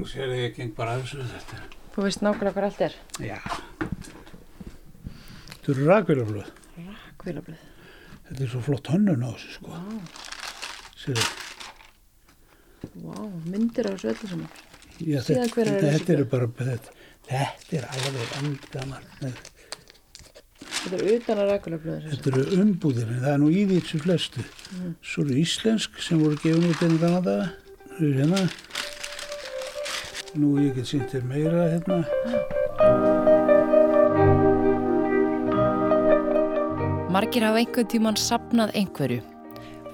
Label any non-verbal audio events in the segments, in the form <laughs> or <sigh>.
Nú sér ég geng bara að þessu þetta. Þú veist nákvæmlega hvað allt er. Já. Þetta eru rakvélaflöð. Rakvélablöð. Þetta er svo flott hönnun á þessu sko. Sér Vá, myndir á þessu öllu saman. Já, þetta, eru þetta, þessi þetta eru bara, þetta, þetta er alveg eldgammal. Þetta er utan að rakvélablöður þessu. Þetta eru umbúðir, en það er nú í því þessu flestu. Svo eru íslensk sem voru gefin út enn gamla daga. Það eru hérna. Nú ég get sýnt þér meira hérna. Margir hafa einhvern tíman sapnað einhverju.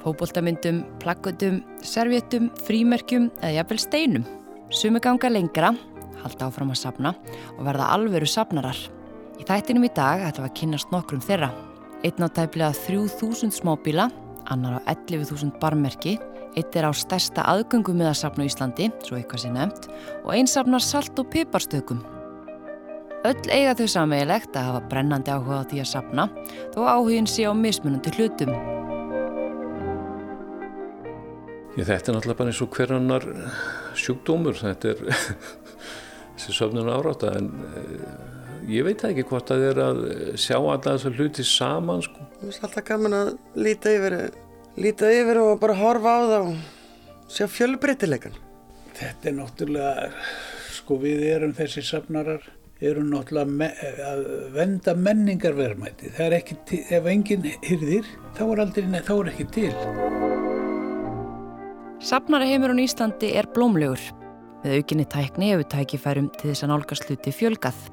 Fóboltamyndum, plakkutum, servéttum, frímerkjum eða jafnvel steinum. Sumi ganga lengra, halda áfram að sapna og verða alveru sapnarar. Í þættinum í dag ætlum við að kynast nokkrum þeirra. Einn á tæplega 3000 smábíla, annar á 11.000 barmerki, eitt er á stærsta aðgöngum með að sapna á Íslandi, svo eitthvað sé nefnt, og einn sapnar salt og piparstökum. Öll eiga þau sameiginlegt að hafa brennandi áhuga á því að sapna, þó áhugin sé á mismunandi hlutum. Ég, þetta er náttúrulega bara eins og hver annar sjúkdómur, þetta er <laughs> þessi söfnun áráta, en uh, ég veit ekki hvort að það er að sjá alla þessar hluti saman, sko. Mér finnst alltaf gaman að líta yfir, líta yfir og bara horfa á það og sjá fjölbreytileikan. Þetta er náttúrulega, sko við erum þessi safnarar, erum náttúrulega me að venda menningarverðmæti. Það er ekki til, ef enginn hyrðir, þá er aldrei, nei, þá er ekki til. Sapnara heimurinn í Íslandi er blómlegur. Með aukinni tækni hefur tækifærum til þess að nálgast hluti fjölgað.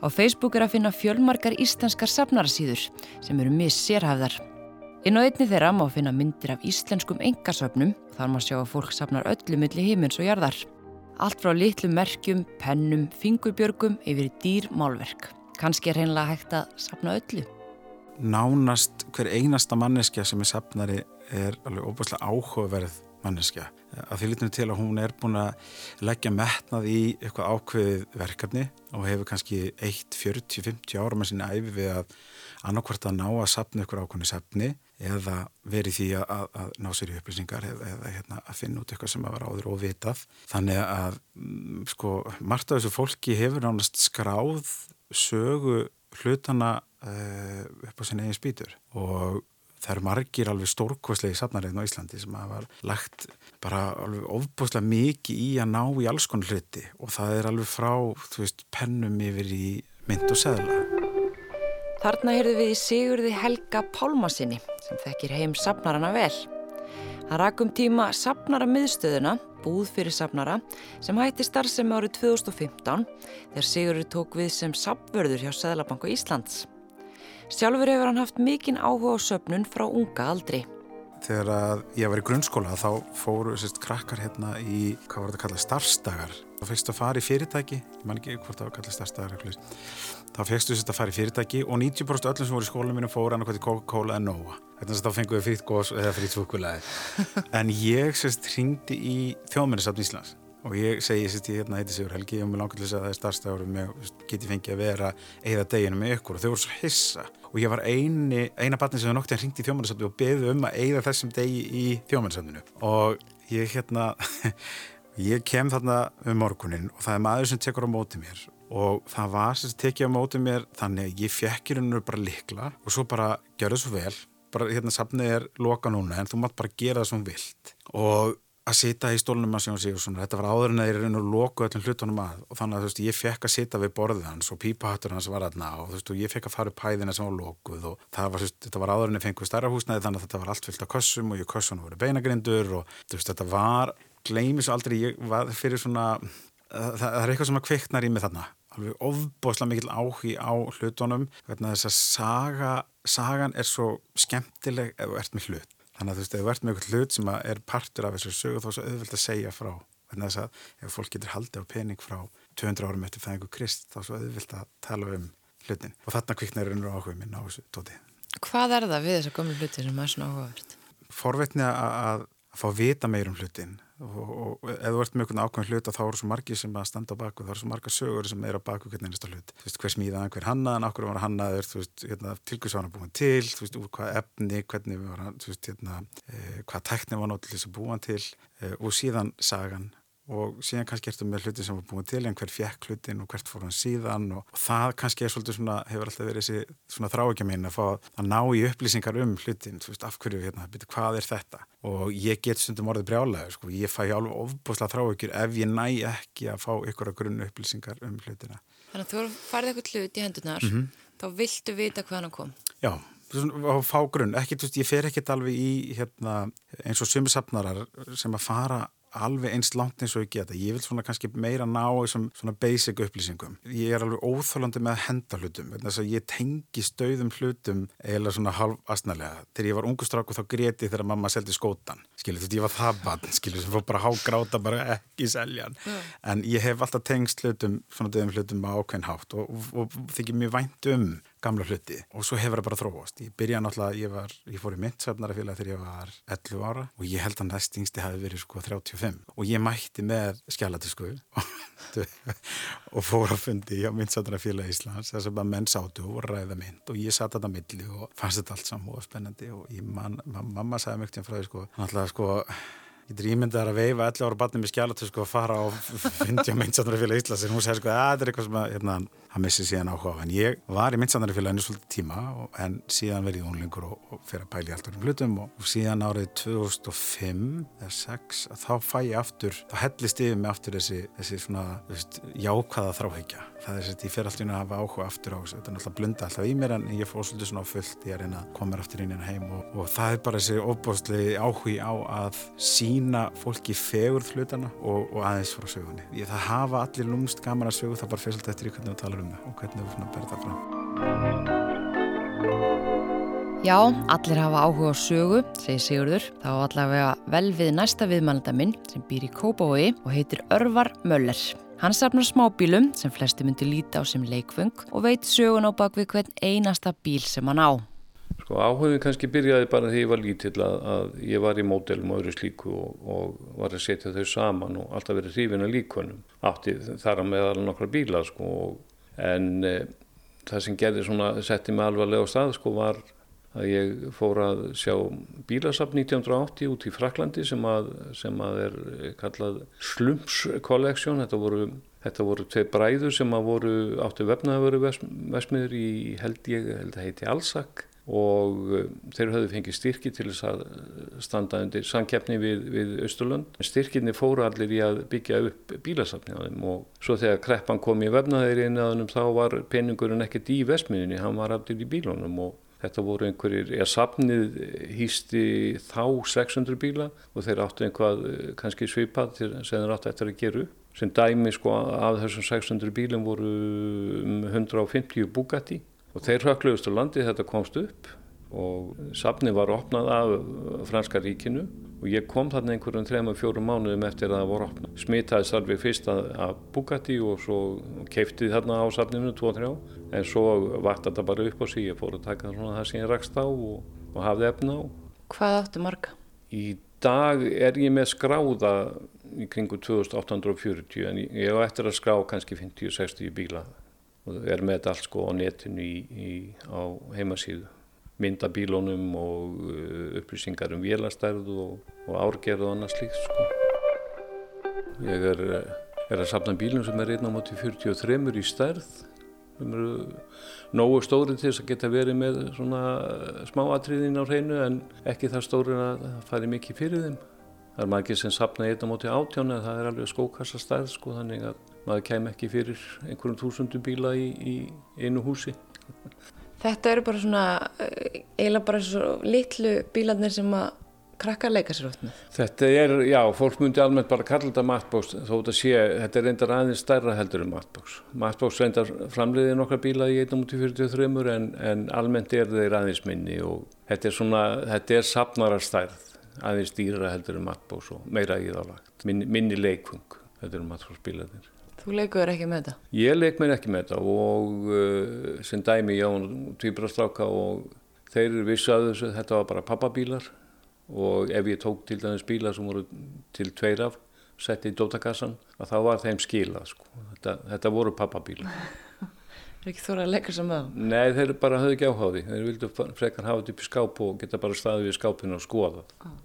Á Facebook er að finna fjölmarkar íslenskar sapnarasíður sem eru missérhæfðar. Inn á einni þeirra má finna myndir af íslenskum engasöfnum og þar má sjá að fólk sapnar öllu milli heimins og jarðar. Allt frá litlum merkjum, pennum, fingurbjörgum yfir dýr málverk. Kanski er hreinlega hægt að sapna öllu. Nánast hver einasta manneskja sem er sapnari er alveg óbúslega áhugaverð manneskja. Að því litinu til að hún er búin að leggja metnað í eitthvað ákveðið verkefni og hefur kannski 1, 40, 50 ára með sinni æfi við að annarkvort að ná að sapna ykkur ákveðni sapni eða verið því að, að, að ná sér í upplýsingar eða, eða hérna, að finna út eitthvað sem að vera áður og vitað. Þannig að mm, sko, margt af þessu fólki hefur nánast skráð sögu hlutana uh, upp á sinni eigin spýtur og það eru margir alveg stórkvæslegi safnariðin á Íslandi sem hafa lagt bara alveg ofbúslega mikið í að ná í alls konar hluti og það er alveg frá, þú veist, pennum yfir í mynd og seðla. Þarna heyrðu við í Sigurði Helga Pálmasinni sem þekkir heim safnarana vel. Það rakum tíma safnara miðstöðuna, búð fyrir safnara, sem hætti starfsemi árið 2015 þegar Sigurði tók við sem safnvörður hjá Sæðlabanku Íslands. Sjálfur hefur hann haft mikinn áhuga á söpnun frá unga aldri. Þegar að ég var í grunnskóla þá fóru sérst krakkar hérna í, hvað var þetta að kalla, starfsdagar. Þá fegst að fara í fyrirtæki, ég man ekki hvort það var að kalla starfsdagar eitthvað. Þá fegstu sérst að fara í fyrirtæki og 90% öllum sem voru í skólinu mínum fóru annað hvort í Coca-Cola en Nova. Er þess að þá fengum við frýtt gós eða frýtt súkulæði. <laughs> en ég sérst hringdi í þjóðmennisafn Íslands og ég segi sérst ég hérna heiti Sigur Helgi og mér langar til þess að það er starfsdagur og mér geti fengið að vera eða deginu með ykkur. Og þau voru svo hissa. Og ég var eini, eina batni sem þau noktið að hringdi í þjóðmennisafni og beði um að eigða þessum degi í þjóðmennisafninu og ég hérna <laughs> ég kem þarna um morgunin og það er maður sem tekur á móti mér. Og það var sem tekið á móti mér þannig að ég fekk og bara likla og svo bara gjör það svo vel. Bara hérna safnið er loka núna en þú mátt bara gera það sem vilt. Og að sita í stólunum að sjá sig og svona, þetta var áður en að ég er að loka öllum hlutunum að. Og þannig að þú veist, ég fekk að sita við borðið hans og pípahattur hans var aðna og þú veist, og ég fekk að fara upp hæðina sem var lokuð og það var, þú veist, þetta var áður en ég fengið stærra húsnæði þannig að þetta var allt fyllt af kössum og ég kössunum voru beinagrindur og þú veist, þetta var, gleymis aldrei, ég var fyrir svona, það, það er eitthvað sem að kveiknar í mig þarna. Alveg ofbóðslega mikil áhugi á hlutunum hvernig þess að saga, sagan er svo skemmtileg ef þú ert með hlut Þannig að þú veist, ef þú ert með eitthvað hlut sem er partur af þessu sögu þá er svo auðvöld að segja frá. Þannig að þess að ef fólk getur haldið á pening frá 200 árum eftir fæðingu Krist þá er svo auðvöld að tala um hlutin. Og þarna kviknar er unnur áhuga minn á þessu tóti. Hvað er það við þessa gömlu hluti sem er svona áhugavert? Forvetni að, að fá vita meir um hlutin og, og ef þú ert með einhvern ákveðin hlut þá eru svo margir sem að standa á baku, það eru svo margar sögur sem er á baku hvernig einasta hlut. Þú veist, hver smíðaðan, hver hannaðan, okkur var hannaður, þú veist, hérna, tilkvæmst var búin til, þú veist, úr hvað efni, hvernig var hann, þú veist, hérna, eh, hvað tekni var náttúrulega hann til eh, og síðan sagan og síðan kannski ertu með hluti sem var búin til en hver fjekk hlutin og hvert fór hann síðan og, og það kannski er svolítið svona, hefur alltaf verið þessi svona þráekja mín að fá að ná í upplýsingar um hlutin, þú veist, af hverju, hérna, byrju, hvað er þetta? Og ég get stundum orðið brjálega, sko, ég fæ alveg ofbúslega þráekjur ef ég næ ekki að fá ykkur að grunn upplýsingar um hlutina. Þannig að þú farið eitthvað hlut í hendunar, mm -hmm. þá viltu vita hvað hann kom? Já, og fá grunn, ekki, þú veist, ég fer ekkert alveg í hérna, eins og sumi sapnarar sem að fara alveg einst langt eins og ég geta. Ég vil svona kannski meira ná þessum svona basic upplýsingum. Ég er alveg óþálandi með að henda hlutum. Þess að ég tengi stöðum hlutum eða svona halv astnælega. Þegar ég var ungustráku þá greti þegar mamma seldi skótan. Skilur þú veist, ég var það bann, skilur, sem fór bara hágráta bara ekki seljan. Mm. En ég hef alltaf tengst hlutum, svona döðum hlutum á ákveðin hátt og, og, og þykir mjög vænt um gamla hluti og svo hefur það bara þróast. Ég byrjaði náttúrulega, ég, var, ég fór í myndsöfnarafélag þegar ég var 11 ára og ég held að næstingsti hafi verið sko 35 og ég mætti með skjálatisku <laughs> og fór að fundi á myndsöfnarafélag Íslands þess að menn sátu og ræða mynd. Og ég satt að það milli og fannst þetta allt saman og spennandi og man, mamma sagði mjög til frá því sko, náttúrulega sko Ég drýmyndi að veifa 11 ára barnið með skjálatösku að fara og fyndi á <laughs> myndsandurfélag Íslands. En hún segir sko að það er eitthvað sem að hérna, hann missi síðan áhuga en ég var í myndsandurfélaginu svolítið tíma en síðan verið ónlingur og, og fyrir að pæli allt um hlutum og, og síðan árið 2005 eða 2006 þá fæ ég aftur, þá hellist yfir mig aftur þessi, þessi svona veist, jákvæða þráhegja það er að ég fer alltaf inn að hafa áhuga aftur á þessu. Þetta er náttúrulega blunda alltaf í mér en ég fór svolítið svona fullt ég er inn að koma aftur inn heim og, og það er bara þessi óbústlegi áhugi á að sína fólki fegurð hlutana og, og aðeins frá sögunni. Ég, það hafa allir lúmst gaman að sögu það bara fyrir svolítið eftir í hvernig við talar um það og hvernig við svona berða fram Já, allir hafa áhuga á sögu, segir Sigurður. Þá allavega vel við næsta viðmælda minn sem býr í Kópavogi og heitir Örvar Möller. Hann safnar smábílum sem flesti myndi líta á sem leikfung og veit sögun á bakvið hvern einasta bíl sem hann á. Sko áhugin kannski byrjaði bara þegar ég var lítill að, að ég var í módelum og öðru slíku og, og var að setja þau saman og alltaf verið hrifin að líkunum. Átti þar að meðal nokkra bíla sko en e, það sem gerði svona, setti mig alvarlega á stað sko var að ég fór að sjá bílasafn 1980 út í Fraklandi sem að, sem að er kallað Slumps Collection. Þetta voru, þetta voru tvei bræður sem að voru áttu vefnaðavöru vesmiður í held ég held að heiti Alsak og eh, þeir höfðu fengið styrki til þess að standa undir sankeppni við, við Östurlund. Styrkinni fóru allir í að byggja upp bílasafni á þeim og svo þegar kreppan kom í vefnaðeiri inn að hennum þá var peningurinn ekkert í vesmiðinni, hann var allir í bílunum og Þetta voru einhverjir, eða safnið hýsti þá 600 bíla og þeir áttu einhvað eh, kannski svipað sem þeir áttu eftir að gera upp. Sem dæmi sko af þessum 600 bílum voru um 150 Bugatti og þeir höfluðust á landi þetta komst upp og safnið var opnað af franska ríkinu og ég kom þarna einhverjum 3-4 mánuðum eftir að það voru opnað. Smitaðist alveg fyrst af Bugatti og svo keftið þarna á safninu 2-3 en svo vart þetta bara upp á sig. Ég fór að taka svona það sem ég rakst á og, og hafði efna á. Hvað áttu marga? Í dag er ég með skráða í kringu 2840 en ég á eftir að skrá kannski 50-60 bíla og er með þetta allt sko á netinu í, í, á heimasíðu myndabílónum og uh, upplýsingar um vélastærð og, og árgerð og annað slíkt sko. Ég er, er að sapna bílum sem er 1.43 í stærð sem eru nógu stóri til þess að geta verið með svona smáatriðin á hreinu en ekki það stóri að það færi mikið fyrir þeim. Það er margir sem sapna 1.18 en það er alveg skókassa stærð sko þannig að maður kem ekki fyrir einhverjum þúsundum bíla í, í einu húsi. Þetta eru bara svona, eh, eiginlega bara svo litlu bílarnir sem að krakkar leika sér út með. Þetta er, já, fólk myndi almennt bara kalla þetta matbóks þó þetta sé, þetta er reyndar aðeins stærra heldur en matbóks. Matbóks reyndar framleiði nokkra bíla í 1.43 en, en almennt er þeir aðeins minni og þetta er svona, þetta er sapnararstærð, aðeins dýra heldur en matbóks og meira í þá lagt. Minni, leikvung, þetta eru matbóksbílanir. Þú leikuður ekki með þetta? Ég leik mér ekki með þetta og uh, sem dæmi ég á tvíbrastráka og þeir vissu að þessu, þetta var bara pappabílar og ef ég tók til dæmis bílar sem voru til tveir af, sett í dótakassan, að þá var þeim skila sko. Þetta, þetta voru pappabílar. Það <laughs> er ekki þóra að leika sem það? Nei, þeir bara höfðu ekki áháði. Þeir vildu frekar hafa þetta upp í skáp og geta bara staðið við skápinu og skoða. Ah.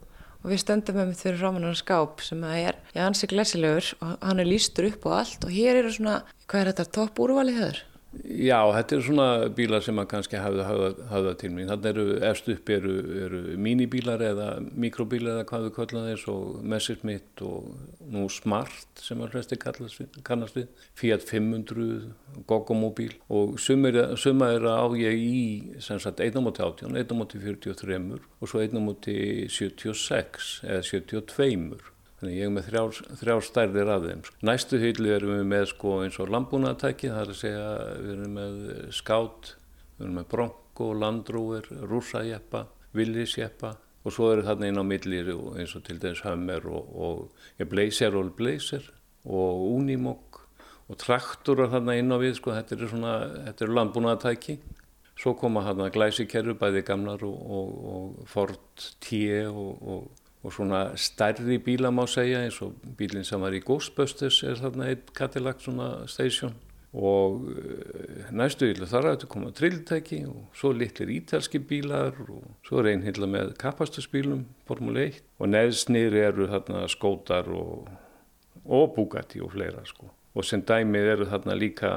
Og við stöndum með mitt fyrir rámanar skáp sem að er, ég ansi glæsilegur og hann er lístur upp og allt og hér eru svona, hvað er þetta, topp úrvalið höður? Já, þetta eru svona bílar sem maður kannski hafða til mig. Þannig eru efst upp eru, eru minibílar eða mikrobílar eða hvað við köllum þess og Messerschmitt og nú Smart sem að flesti kannast við, Fiat 500, Gogomóbíl og suma er á ég í sem sagt 1.18, 1.43 og svo 1.76 eða 72. Þannig ég er með þrjár, þrjár stærðir af þeim. Næstu hyllu erum við með sko eins og landbúnaðatæki, það er að segja við erum með skátt, við erum með bronko, landrúir, rúsajeppa, villisjeppa og svo eru þarna inn á millir eins og til dæmis hömmer og, og blazer og blazer og unimog og traktorar þarna inn á við, sko þetta eru eru landbúnaðatæki. Svo koma þarna glæsikerru, bæði gamlar og, og, og Ford T og og svona stærri bíla má segja eins og bílinn sem var í Ghostbusters er þarna einn Cadillac station. Og eh, næstu yfirlega þar áttu koma trilltæki og svo litlir ítalski bílar og svo er einn hilla með kapastusbílum Formule 1 og neðsnir eru þarna skótar og, og Bugatti og fleira sko. Og sem dæmið eru þarna líka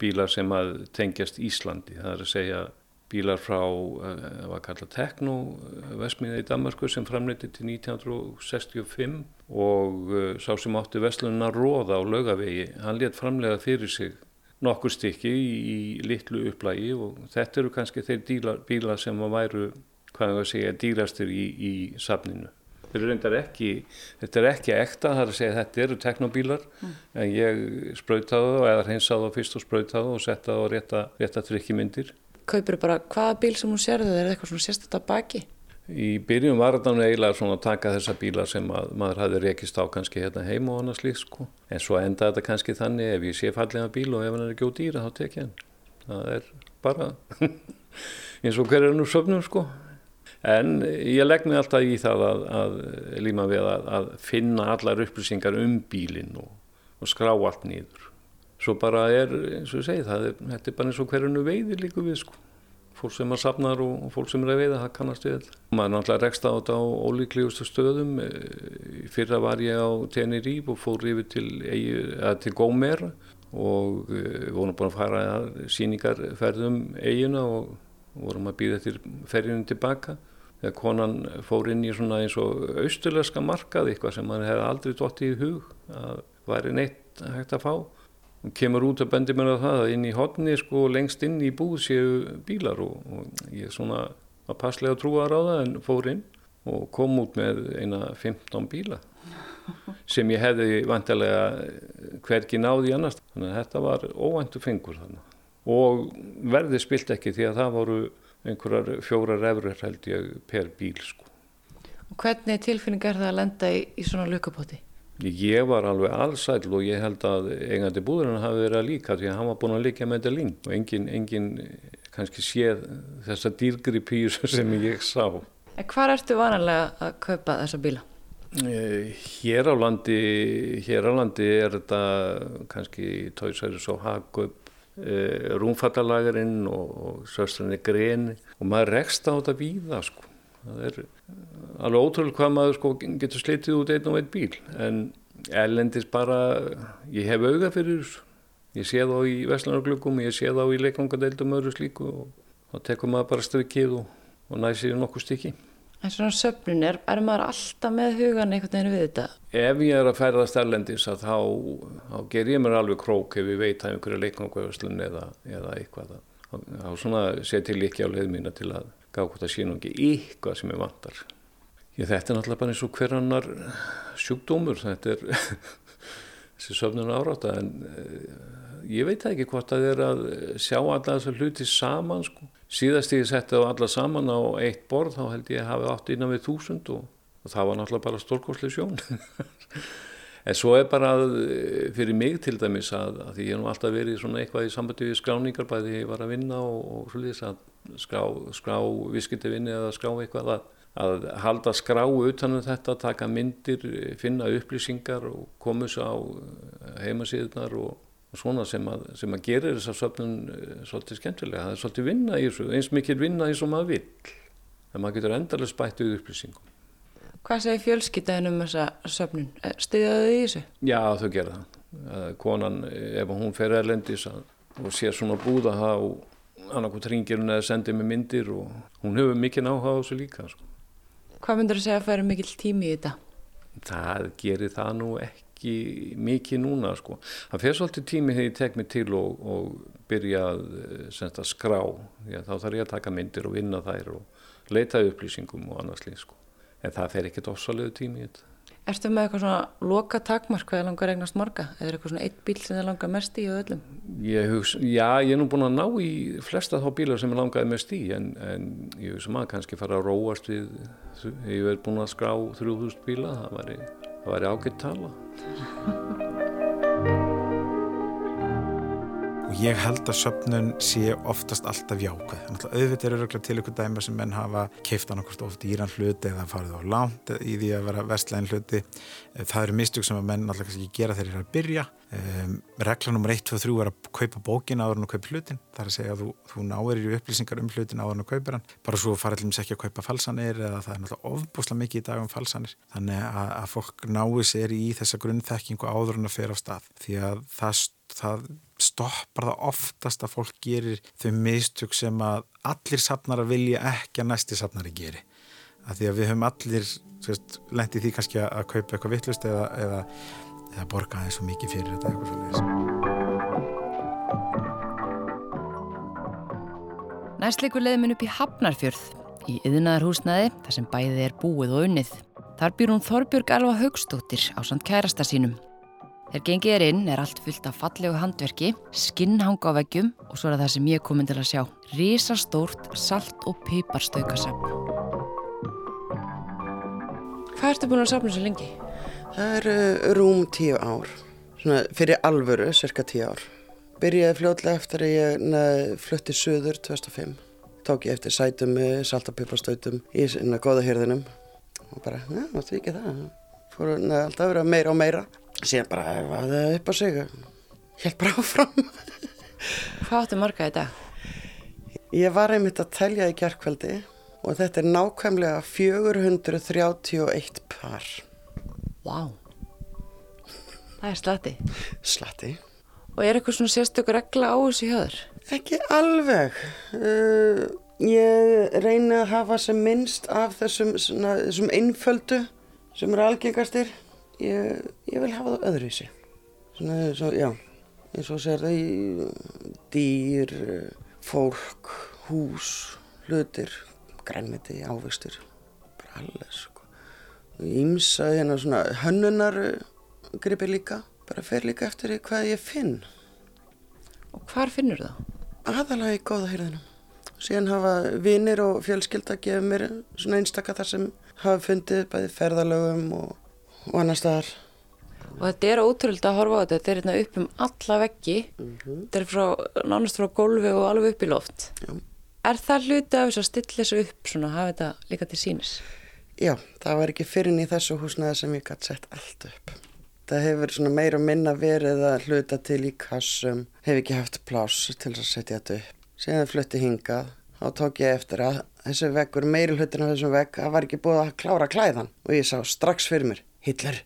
bílar sem að tengjast Íslandi það er að segja bílar frá, það eh, var kallað Tekno, eh, vesmiða í Danmarku sem framleiti til 1965 og uh, sá sem átti Vestlunna Róða á laugavegi, hann let framlega fyrir sig nokkur stykki í, litlu upplægi og þetta eru kannski þeir dílar, bílar sem að væru, hvað ég að segja, dýrastur í, í safninu. Þetta er ekki, þetta er ekki ekta, það er að segja þetta eru teknobílar mm. en ég spröytaði það eða hreinsaði það fyrst og spröytaði það og settaði það á rétta, rétta trykkimyndir kaupir bara hvaða bíl sem hún sérðu er eitthvað svona sérstakta baki? Í byrjun var þetta eiginlega svona að taka þessa bíla sem að, maður hafði rekist á kannski hérna heim og annars líkt sko. En svo enda þetta kannski þannig ef ég sé fallega bíl og ef hann er ekki út dýra þá tek ég hann. Það er bara <laughs> eins og hver er nú söfnum sko. En ég legg mig alltaf í það að, að líma við að, að finna allar upplýsingar um bílinn og, og skrá allt nýður svo bara er, eins og ég segi, er, þetta er bara eins og hverjunu veiði líku við sko. Fólk sem er safnar og, fólk sem er að veiða, það kannast við þetta. Maður er náttúrulega rekst á þetta á ólíklegustu stöðum. Fyrra var ég á Teneríf og fór yfir til, til Gómer og við eh, vorum búin að fara síningarferðum eigina og vorum að býða eftir ferjunum tilbaka. Þegar konan fór inn í svona eins og austulerska markað, eitthvað sem maður hefði aldrei dótt í hug að væri neitt hægt að fá kemur út að bendi mér á það að inn í hodni sko lengst inn í búð séu bílar og, og ég svona var passlega trúar á það en fór inn og kom út með eina 15 bíla sem ég hefði vantilega hvergi náði annars. Þannig að þetta var óvæntu fengur þannig og verði spilt ekki því að það voru einhverjar fjórar efur held ég per bíl sko. Og hvernig tilfinning er það að lenda í, í svona lukapoti? Ég var alveg allsæl og ég held að eigandi búðurinn hafi verið að líka því að hann var búin að líka með þetta líng og enginn engin, kannski séð þessa dýrgri pýr sem ég sá. En hvað ertu vanalega að kaupa þessa bíla? Eh, hér á landi, hér á landi er þetta kannski tóisæris og hagkaup, eh, rúmfattalagarinn og, og söstranir greni og maður rekst á þetta víða sko það er alveg ótrúlega hvað maður sko getur slitið út einn og einn bíl. En ellendis bara ég hef auga fyrir þessu. Ég sé þá í Veslanarglöggum ég sé þá í leikangadeildum öðru slíku og þá tekur maður bara strykið og, og næsir nokkuð stykki. En svona söfnun er, er maður alltaf með hugan einhvern veginn við þetta? Ef ég er að ferðast erlendis að þá, þá ger ég mér alveg krók ef ég veit að einhverja leikangavöslun eða, eða eitthvað. Þá svona setir ég ekki á leið mína til að gá hvort það sé nú ekki eitthvað sem ég vantar. Ég, þetta er náttúrulega bara eins og hver annar sjúkdómur, þetta er <laughs> þessi söfnun áráta en uh, ég veit ekki hvort það er að sjá alla þessar hluti saman sko. Síðast ég setti það alla saman á eitt borð þá held ég að hafa átt innan við þúsund og, og það var náttúrulega bara stórkosli sjón. <laughs> En svo er bara eh, fyrir mig til dæmis að, að því ég hef nú alltaf verið svona eitthvað í sambandi við skráningar bæði ég var að vinna og, og svolítið að skrá, skrá viskitivinni eða skrá eitthvað að, að halda skrá utan um þetta, taka myndir, finna upplýsingar og koma þessu á eh, heimasíðunar og, og svona sem að, sem að gera þess að söfnun eh, svolítið skemmtilega. Það er svolítið vinna í þessu, eins mikið vinna eins og maður vill. En maður getur endalega spætt auð upplýsingum. Hvað segir fjölskyttaðin um þessa söfnun? Stuðaðu þið í þessu? Já, þau gera það. Eh, Konan, ef hún fer erlendis og sér svona búða þá annarkot ringir hún eða sendir mig myndir og hún hefur mikið áhuga á þessu líka. Sko. Hvað myndur þú segja að færa mikill tími í þetta? Það gerir það nú ekki mikið núna sko. Það fer svolítið tími þegar ég tek mig til og, og byrja að, eh, að skrá. Já, þá þarf ég að taka myndir og vinna þær og leita upplýsingum og annars líka sko. En það fer ekkert ofsalegu tími í þetta. Ertu með eitthvað svona loka takmark hvað er langar eignast marga? Eða er eitthvað svona eitt bíl sem þið langar mest í og öllum? Ég hugsa, já, ég er nú búin að ná í flesta þá bílar sem ég langaði mest í en, en ég hugsa maður kannski fara að róast við, ég verð búin að skrá 3000 bíla, það væri, það væri ágætt tala. <laughs> Og ég held að söpnun sé oftast alltaf jákvæð. Náttúrulega auðvitað eru örgulega til ykkur dæma sem menn hafa keift annarkort oft íran hluti eða farið á langt í því að vera vestlægin hluti. Það eru mistug sem að menn alltaf kannski ekki gera þegar þeir eru að byrja. Um, regla nr. 1, 2 og 3 er að kaupa bókin áður en að kaupa hlutin. Það er að segja að þú, þú náir í upplýsingar um hlutin áður en að kaupa hann. Bara svo fara allir ekki að kaupa falsanir eða það er náttúrulega ofbúslega mikið í dag um falsanir. Þannig að, að fólk náir sér í þessa grunnþekkingu áður en að fer á stað. Því að það, það stoppar það oftast að fólk gerir þau mistök sem að allir safnar að vilja ekki að næsti safnari geri. Að því að við höfum allir lendið því kannski að kaupa eitthvað vittlust eða, eða eða borga aðeins svo mikið fyrir þetta eitthvað svolítið. Næst leikur leiðminn upp í Hafnarfjörð í yðnaðarhúsnaði þar sem bæðið er búið og unnið. Þar býr hún Þorbjörg Alva Haugstóttir á samt kærasta sínum. Þegar gengið er inn er allt fullt af fallegu handverki, skinnhanga á veggjum og svo er það sem ég komin til að sjá. Rísastórt salt- og piparstaukasafn. Hvað ertu búin að safna svo lengi? Það er uh, rúm tíu ár, svona fyrir alvöru, cirka tíu ár. Byrjaði fljóðlega eftir að ég flutti söður 2005. Tók ég eftir sætum, saltapipastautum í svona goða hyrðinum og bara, já, það er ekki það. Fór neð, alltaf að vera meira og meira. Síðan bara, það er upp á sig, helt bara áfram. <laughs> Hvað áttu marga í dag? Ég var einmitt að telja í kjarkveldi og þetta er nákvæmlega 431 par. Vá, það er slatti. Slatti. Og er eitthvað svona sérstökur regla á þessu hjöður? Ekki alveg. Uh, ég reyna að hafa sem minnst af þessum, svona, þessum einföldu sem eru algengastir. Ég, ég vil hafa það öðruvísi. Svona, svo, já, eins og sér það í dýr, fólk, hús, hlutir, grænmeti, ávegstur, bara alveg ímsa hérna svona hönnunar gripi líka, bara fer líka eftir hvað ég finn. Og hvar finnur það? Aðalega í góða hýrðinum. Síðan hafa vinnir og fjölskylda gefið mér svona einstakka þar sem hafa fundið bæði ferðalögum og, og annar staðar. Og þetta er ótrúld að horfa á þetta, þetta er hérna upp um alla veggi, mm -hmm. þetta er frá, nánast frá gólfi og alveg upp í loft. Já. Er það hluti af þess að stilla þessu upp svona, hafa þetta líka til sínis? Já, það var ekki fyrir í þessu húsnaði sem ég gæti sett allt upp. Það hefur svona meira minna verið að hluta til í kassum, hef ekki haft pláss til að setja þetta upp. Síðan flutti hingað, þá tók ég eftir að þessu veggur, meiri hlutin af þessum vegg, það var ekki búið að klára klæðan og ég sá strax fyrir mér, Hitler,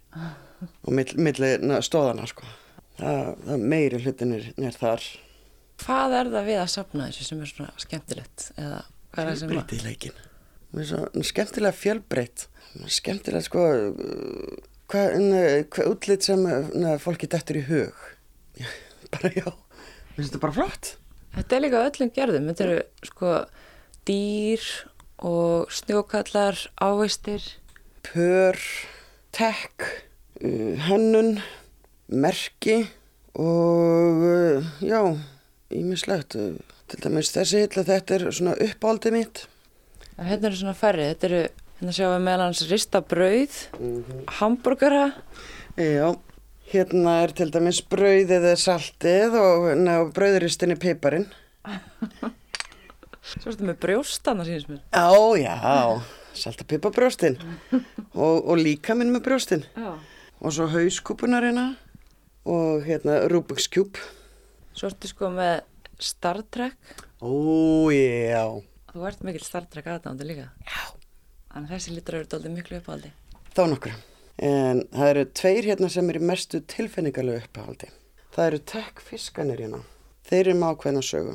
og millir mill, stóðana sko. Það, það meiri hlutin er, er þar. Hvað er það við að sapna þessu sem er svona skemmtilegt? Fjölbreytileikin svo skemmtilega fjölbreytt. Skemmtilega sko hvað hva útlitt sem na, fólki dættur í hug. <laughs> Bara já, finnst þetta bara flott. Þetta er líka öllum gerðum. Þetta eru sko dýr og snjókallar áveistir pör tek, hönnun merki og já, ímislegt til dæmis þessi hilla þetta er svona uppáldið mitt Hérna eru svona færri, þetta eru, hérna sjáum við meðal hans ristabrauð, mm -hmm. hambúrgara. Já, hérna er til dæmis brauðið eða saltið og brauðuristinni piparinn. Svo er þetta með brjóstanna síðan sem er. Já, já, saltapipabrjóstinn og, og líka minn með brjóstinn. Já. Og svo hauskúpunarina og hérna Rubik's Cube. Svo ertu sko með Star Trek. Ó, já. Þú ert mikil Star Trek aðdándi líka. Já. Þannig þessi litur eru doldið miklu uppáldi. þá nokkru. En það eru tveir hérna sem eru mestu tilfinningarlega uppáhaldi. Það eru tekk fiskanir hérna. Þeir eru með ákveðna sögu.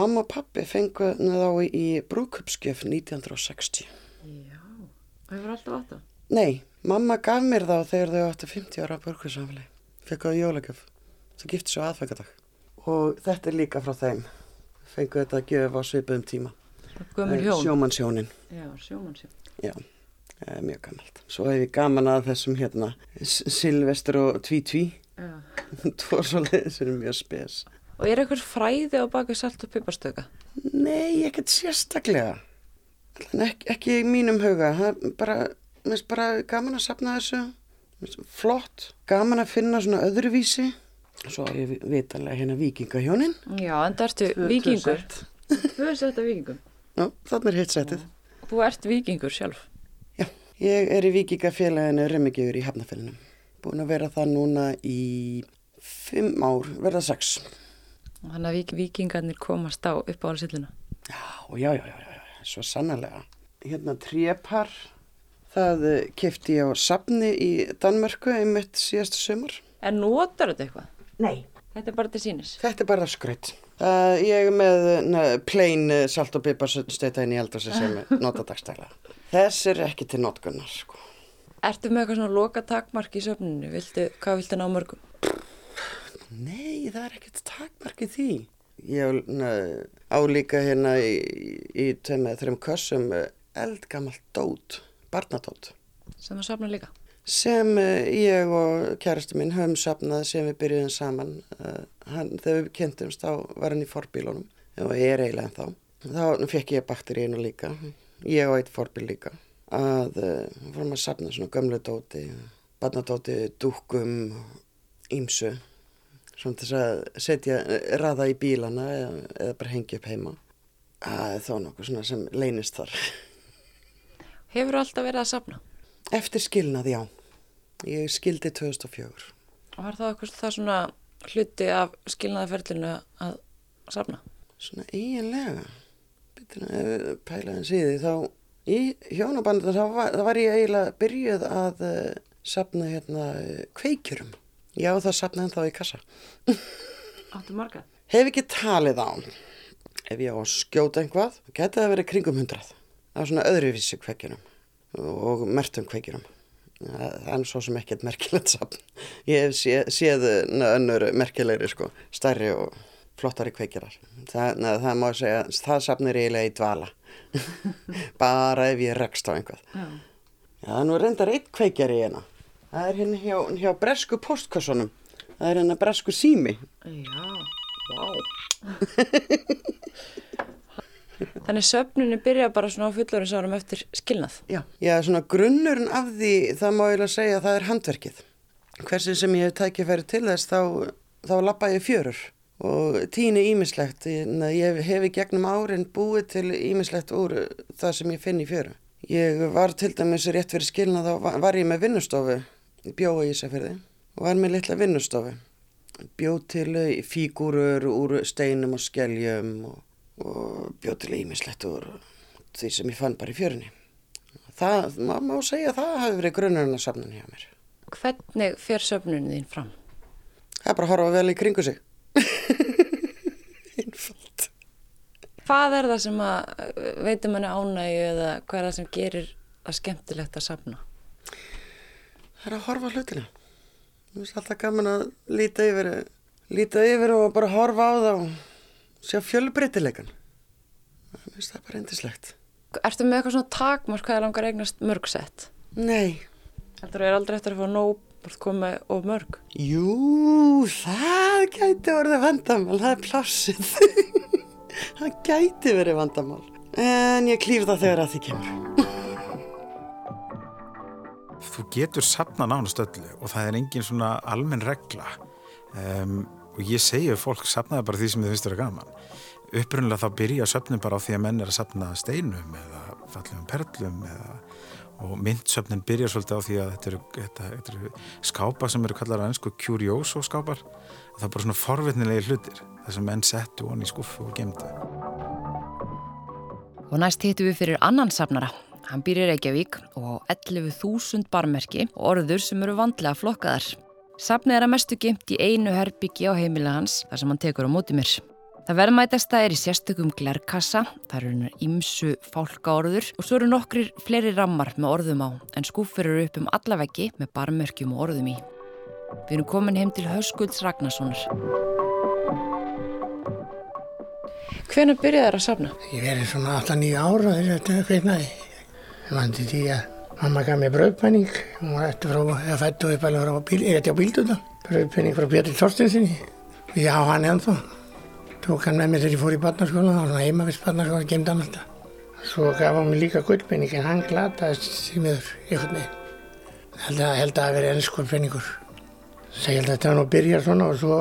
Mamma og pappi fengu þá í brúkupskjöf 1960. Já, það hefur alltaf átt það. Nei, mamma gaf mér þá þegar þau áttu 50 ára brúkupsafli. Fekk á jólagjöf. Það gifti svo aðfengadag. Og þetta er líka frá þeim. Fengu þetta að á svipuðum tíma. Gömur hjón. Sjómannsjónin. Já, sjómannsjón. Já, það er mjög gammalt. Svo hef ég gaman að þessum hérna Silvestur og Tví-Tví. Já. <laughs> Tvo svo leiðis er mjög spes. Og er eitthvað fræði á baku salt og piparstöka? Nei, ekkert sérstaklega. En ekki, ekki í mínum huga. Það er bara, mér finnst bara gaman að sapna þessu. Flott. Gaman að finna svona öðruvísi. Svo er ég vitanlega hérna vikingahjónin. Já, en það ertu vikingur. Þú er sett af vikingum. Já, þannig er hitt setið. Þú ert vikingur sjálf. Já, ég er í vikingafélaginu Remmigjur í Hafnafélaginu. Búin að vera það núna í fimm ár, verða sex. Og Þannig að vik vikingarnir komast á upp á alveg silluna. Já, já, já, já, já, svo sannarlega. Hérna trépar, það kefti ég á safni í Danmörku einmitt síðasta sömur. En notar þetta eitthvað? Nei. Þetta er bara til sínis. Þetta er bara skröyt. Uh, ég er með na, plain uh, salt og pipar steita inn í eldhúsi sem <laughs> nota dagstæla. Þess er ekki til notkunnar, sko. Ertu með eitthvað svona loka takmark í söfninu? Viltu, hvað viltu ná mörgum? Nei, það er ekkert takmarkið því. Ég na, álíka hérna í, í þreim kössum uh, eldgamalt dót, barnadót. Sem að safna líka. Sem uh, ég og kærastu minn höfum safnað sem við byrjuðum saman uh, hann, þegar við kynntumst þá var hann í forbílunum og ég er eiginlega þá þá fekk ég bakterínu líka ég og eitt forbíl líka að uh, fórum að safna svona gömlu dóti barnadóti, dúkum ímsu svona þess að setja raða í bílana eða, eða bara hengja upp heima. Að þó nokkuð svona sem leynist þar. Hefur alltaf verið að safna? eftir skilnað, já ég skildi 2004 Og var það eitthvað það svona hluti af skilnaðaferlinu að safna? Svona eiginlega. Býttina, pælaðin síði þá í hjónabandinu þá var, þá var ég eiginlega byrjuð að uh, sapna hérna uh, kveikjurum. Já, það sapnaði þá í kassa. <laughs> Áttu marga? Hef ekki talið á Ef ég á að skjóta einhvað geti það verið kringum hundrað. Á svona öðruvísi kveikjurum og mertum kveikjurum það er svo sem ekkert merkilegt sapn ég hef sé, séð na, önnur merkilegri sko, stærri og flottari kveikjarar. Það, na, það má segja, það sapnir eiginlega í dvala. <laughs> Bara ef ég rekst á einhvað. Já. Já, er nú reyndar eitt kveikjari hérna. Það er hérna hjá, hjá bresku postkassunum það er hérna bresku sími. Já, vá. <laughs> Þannig söfnunni byrja bara svona á fullorinnsárum eftir skilnað. Já, já, svona grunnurinn af því, það má ég að segja að það er handverkið. Hversin sem ég hef tækifæri til þess, þá, þá lappa ég fjörur og tíni ímislegt. Ég, ég hef í gegnum árin búið til ímislegt úr það sem ég finn í fjöru. Ég var til dæmis rétt fyrir skilna, þá var, ég með vinnustofu, bjóða í Ísafjörði og var með litla vinnustofu. Bjóð til fígúrur úr steinum og skeljum og og bjóð til ímislegt úr því sem ég fann bara í fjörunni. Það, maður má segja að það hafi verið grunnurinn að safna hjá mér. Hvernig fer söfnunin þín fram? Það er bara að horfa vel í kringu sig. <laughs> Einfalt. Hvað er það sem að uh, veitum manni ánægju eða hvað er það sem gerir það skemmtilegt að safna? Það er að horfa hlutina. Mér finnst alltaf gaman að líta yfir, líta yfir og bara horfa á það og sjá fjölbreytileikan. Mér finnst það bara endislegt. Ertu með eitthvað svona takmark hvað er langar eignast mörgsett? Nei. Heldur þú er aldrei eftir að fá nóg og koma of mörg? Jú, það gæti verið vandamál, það er plássið. <laughs> það gæti verið vandamál. En ég klýf það þegar að því kemur. Þú getur sapna nánast öllu og það er engin svona almenn regla um, og ég segja fólk sapnaði bara því sem þið finnst vera gaman. Upprunnilega þá byrja söfnin bara á því að menn er að sapna steinum eða fallum perlum eða og myndsöfnin byrja svolítið á því að þetta eru, þetta, þetta eru skápa sem eru kallar að ennsku curioso skápar það er bara svona forvitnilegi hlutir þess að menn settu honni í skuffu og gemdu Og næst hittum við fyrir annan safnara, Hann í Reykjavík og á 11.000 barmerki og orður sem eru vandlega flokkaðar. Safnið er að mestu gimt í einu herbyggi á heimila hans þar sem hann tekur á móti mér. Það verðmætasta er í sérstökum glerkassa, það eru hennar ímsu fálkaorður og svo eru nokkrir fleiri rammar með orðum á en skúfur eru upp um alla veggi með barmerkjum og orðum í. Við erum komin heim til Höskulds Ragnarssonar. Hvernig byrjaði það að safna? Ég verið svona 8-9 ára þegar þetta kveiknaði. Það vandi því að mamma gaf mér bröðpenning. Hún var eftir frá, fættu upp alveg frá bíl, ég ætti á bílduða. Bröðpenning frá Pétur Þorstinsinni. Já, hann er ennþá. Tók hann með mér þegar ég fór í barnaskóla. Það var svona heimavist barnaskóla, gemd hann alltaf. Svo gaf hann mér líka gullpenning en hann glataðist því miður einhvern veginn. Held að, held að það veri ennskur penningur. Það held að þetta var nú að byrja svona og svo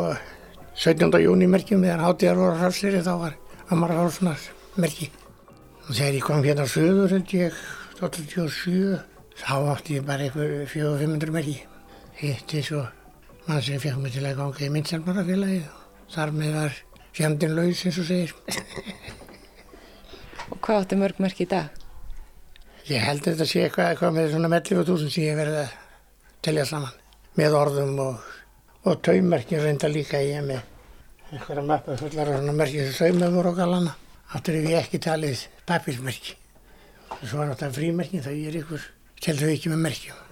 17. júni merkjum meðan hátíðar voru hrassir þá var Amar Hálssonar merki. Og þegar ég kom hérna á söður, held ég, 87, þá átti ég bara eitthvað 400-500 merki. Hitti svo mann sem fekk mig til að ganga í minnsalmarafélagið og þar með var fjandin laus, eins og segir. Og hvað átti mörg merki í dag? Ég held að þetta sé eitthvað, eitthvað með svona melli og túsund sem ég verði að telja saman. Með orðum og, og taumerkin reynda líka ég með einhverja mappa fullar af svona merki sem voru og galana. Áttur ef ég ekki talið pappismerki. Svo var náttúrulega frímerki þá ég er ykkur, þau ekki með merkjum.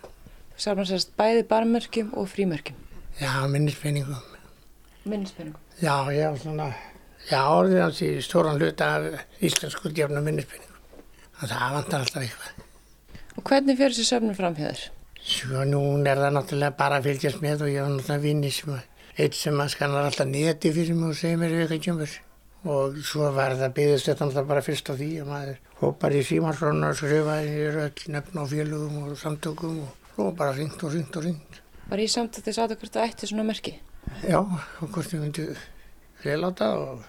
Þú safnar sérst bæði barmerkjum og frímerkjum. Já, minnispenningum. Minnispenningum. Já, já, svona, já, orðið hans í stóran hluta af íslensku djafna minnispenningum. Það vantar alltaf eitthvað. Og hvernig fyrir þessi söfnum fram hjá þér? Svo nú er það náttúrulega bara að fylgjast með og ég hef náttúrulega vinni sem að, eitt sem að skannar alltaf neti fyrir mig og segir mér eitthvað kjömbur. Og svo var það byggðist þetta náttúrulega bara fyrst á því að maður hópar í símarsrónu og skrifaði í öll nefn á félugum og samtökum og svo bara ringt og ringt og ringt. Var ég samt að þið sátu hvort það ætti svona merki? Já, og hvort ég myndi féláta og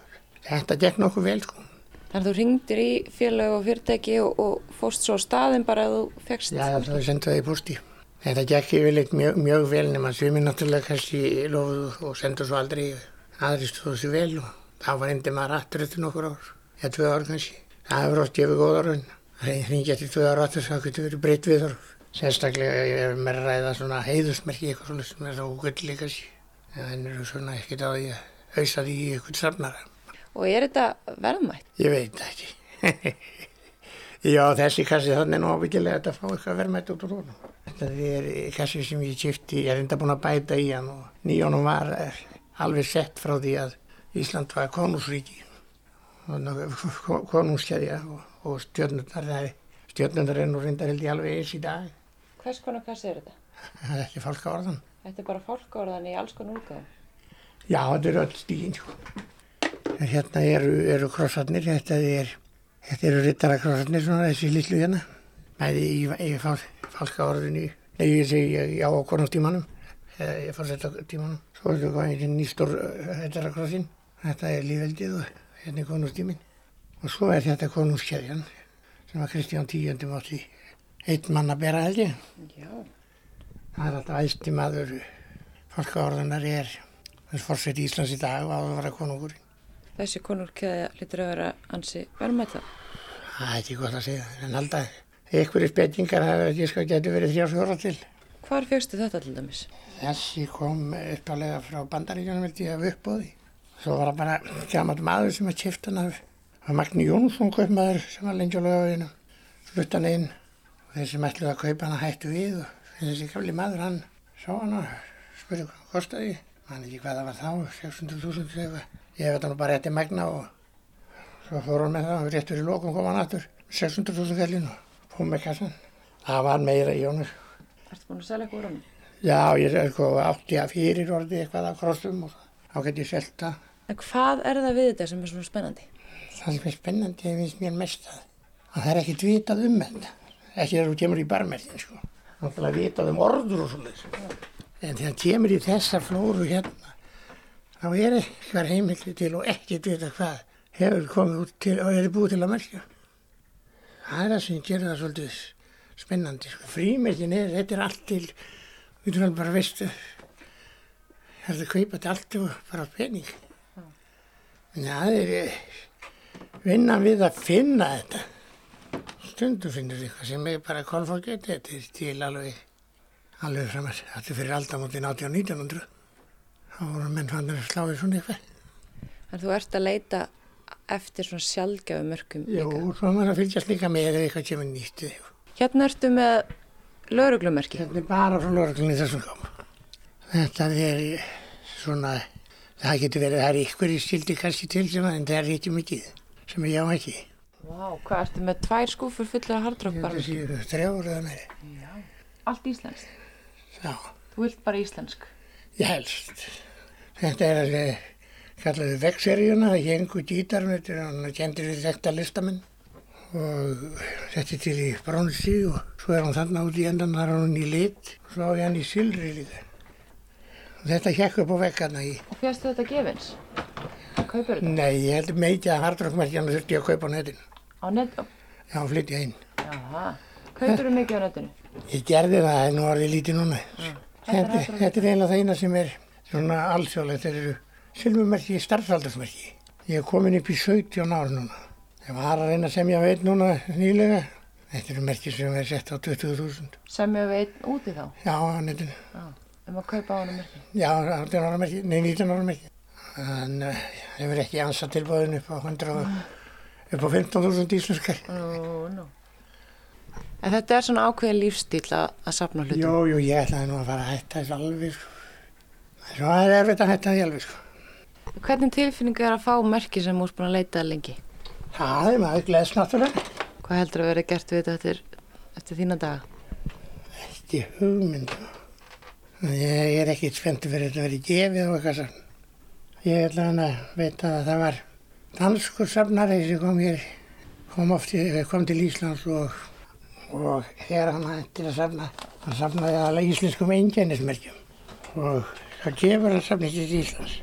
þetta gekk nokkuð vel sko. Þannig að þú ringdir í félag og fyrirtæki og, og fóst svo staðin bara að þú fegst. Já, það sendu það í posti. Þetta gekk yfirleitt mjög, mjög vel nema svimi náttúrulega kannski lofuðu og sendu svo aldrei aðri stóðu sér vel og þá var hindi maður aftur eftir nokkur ár, eða tvö ár kannski. Það hefur oft gefið góða raun. Það ringi eftir tvö ár aftur þá getur verið breytt við þar. Sérstaklega ég er með að ræða svona heiðusmerki eitthvað svona sem er þá gulli kannski. En það eru svona ekkert að auðsa því í eitthvað safnara. Og er þetta verðmætt? Ég veit það ekki. <laughs> Já, þessi kassi þannig er nú ábyggilega að fá eitthvað verðmætt út úr honum. Þetta er kassi sem ég kipti, ég er enda búin að bæta í hann og nýjónum var alveg sett frá því að Ísland var konúsríki. Konúskeðja og, og stjórnundar, stjórnundar er nú reyndar held ég alveg eins í dag. Hvers konar kassi er þetta? Það er ekki fólk á orðan. Þetta er bara fólkaorðan í alls konar útgáðum. Já, þetta er öll stíðin. Sko. Hérna eru, eru krossarnir, þetta er Þetta eru rittarakrossarnir svona þessi lillu hérna. Bæði í, í falska orðinu, nei ég segi já á konungstímanum, ég fór þetta tímanum. Svo er þetta einhvern nýstór rittarakrossin, þetta er lífveldið og hérna er konungstímin. Og svo er þetta konungskeðjan sem var Kristján X. átti einn mann að bera held ég. Já. Það er alltaf æsti maður falska orðanar er þess fórsett í Íslands í dag og áður að vera konungurinn. Þessi konurkeðja litur að vera ansi verðmætt það. Það er ekki gott að segja, en alltaf einhverju spettingar hafa ekki sko getur verið þrjá fjóra til. Hvar fegstu þetta til dæmis? Þessi kom uppalega frá bandaríkjanum veldi af uppbóði. Svo var það bara gammalt maður sem að kifta hann af. Það var Magni Jónsson kaupmaður sem var lengi á lögavinu. Flutt hann inn og þeir sem ætluði að kaupa hann hættu við og þessi gamli maður hann sá hann og spurði hvað kostiði. Man ekki hvað það var þá, 600.000 eitthvað. Ég veit hann bara eftir Magna og svo fór hann með það og rétt fyrir lókum kom hann aftur 600.000 kallin og fór með kassan. Það var meira í honum. Ertu búin að selja eitthvað úr hann? Já, ég er sko átti að fyrir orði eitthvað að krossum og þá get ég selgt það. En hvað er það við þetta sem er svona spennandi? Það sem er spennandi finnst mér mest að, að það er ekkit vitað um þetta. Ekki þegar þú kemur í barmertin sko. Það er vitað um orður og svona. En þegar kemur í þessar flóru hérna þá er eitthvað heimildi til og ekkert vita hvað hefur komið út til og er búið til að merkja. Það er það sem gerir það svolítið spennandi. Sko. Frímerkin er, þetta er allt til, við trúum bara veistu, það er að kaupa til allt og bara pening. En það er vinnan við að finna þetta. stundu finnur eitthvað sem er bara kolfókett, þetta er til alveg, alveg framar, þetta er fyrir aldamótin 18 og 1900. Þá voru menn fannir að sláði svona eitthvað. En þú ert að leita eftir svona sjálfgjafu mörgum Jú, líka. svo maður að fylgjast líka með ef eitthvað kemur nýtt. Hérna ertu með lauruglumerki. Þetta er bara frá lorglunni þessum kom. Þetta er svona, það getur verið, það er ykkur í stildi kannski til sem að, en það er ekki mikið, sem ég á ekki. Vá, hvað ertu með tvær skúfur fullar af hardrock bara? Þetta séu þrjáur eða meiri. Allt íslenskt. Já, Þú vilt bara íslensk. ég helst. Þetta er alveg, kallaðu vegseríuna, það hengu gítarn, þetta er hann kendir við þetta listamenn og þetta er til í bronsi og svo er hann þarna út í endan, þar er hann í lit og svo er hann í silri líka. Og þetta hjekk upp á veggarna í, Og fjastu þetta gefins? Kaupir þetta? nei, ég held meiti að hardrockmerkjana þurfti ég að kaupa á netinu. Á net... Já, flytja inn. Jaha. Kaupir þú mikið á netinu? Ég gerði það, er nú orðið lítið núna. Þetta, þetta er eiginlega það eina sem er svona alþjóðlegt, þetta eru silfumerki, starfsaldarsmerki. Ég er komin upp í 17 ár núna. Ég var að reyna að semja veit núna nýlega. Þetta eru merki sem er sett á 20.000. Semja einn úti þá? Já, á netinu. Um að kaupa á hana merki? Já, 18 ára merki, nei 19 ára merki. En uh, ég hefur ekki ansað tilbúðin upp á 100 og upp á 15.000 íslenskar. Nú, nú. En þetta er svona ákveðin lífstíl að, að sapna hlutum? Jú, jú, ég ætlaði nú að fara að hætta þessu alveg, sko. Það er erfitt að hætta því alveg, sko. Hvernig tilfinning er að fá merki sem úr búin að leita að lengi? Það er maður gleðs náttúrulega. Hvað heldur að vera gert við þetta eftir, eftir þína daga? Ekki hugmynd. Ég er ekki spenntið fyrir þetta að vera gefið og eitthvað sann. Ég ætla hann að veita að það var danskur safnari sem kom hér, kom, oft, í- kom til Íslands og, og hér hann hættir að safna. Hann safnaði alveg íslenskum einkennismerkjum og það gefur hann safnið til Íslands.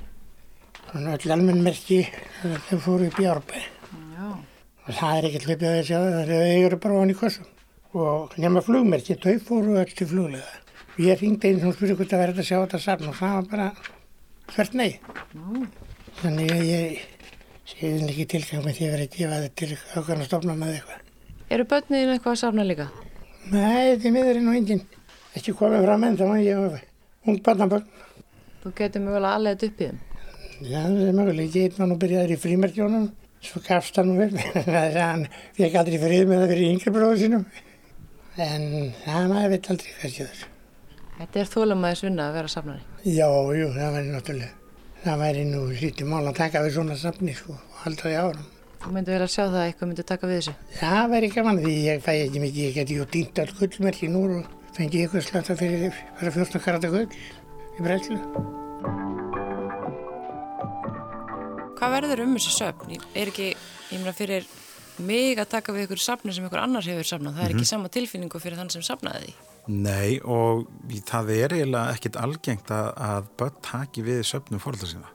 Þannig að öll almennmerki þau fóru upp í árbæði. Já. Og það er ekkert hlipið að þessi á það, eru bara ofan í kossum. Og nema flugmerki, þau fóru öll til fluglega. Ég ringdi einn sem spurði hvort það verði að sjá þetta safn og það var bara hvert nei. Þannig að ég séðin ekki tilgang með því að vera að gefa þetta til ákveðna stofna með eitthvað. Eru börniðin eitthvað að sapna líka? Nei, miður er nú enginn ekki komið fram enn þá ég var ung barnabörn. Þú getur mögulega alveg upp í þeim. Já, það er mögulega. Ég var nú byrjaður í frímerkjónum, svo gafst hann vel. Þannig að hann fekk aldrei frið með það fyrir yngri bróðu sínum. En það maður veit aldrei hvað séður. Þetta er þólumæðis vinna að vera sapnari. Já, jú, það væri náttúrulega. Það væri nú lítið mál að taka við svona safni sko og halda því áram. Þú myndir vel að sjá það að eitthvað myndir taka við þessu. Það væri gaman því ég fæ ekki mikið, ég geti jú dýnt all gullmerki núr og fengi ykkur slata fyrir bara 14 karata gull í breytlu. Hvað verður um þessu söfn? Er ekki, ég meina fyrir mig að taka við ykkur safni sem ykkur annar hefur safnað. Það er ekki sama tilfinningu fyrir þann sem safnaði því. Nei og það er eiginlega ekkit algengt að, að börn taki við söpnum fórhaldar sína.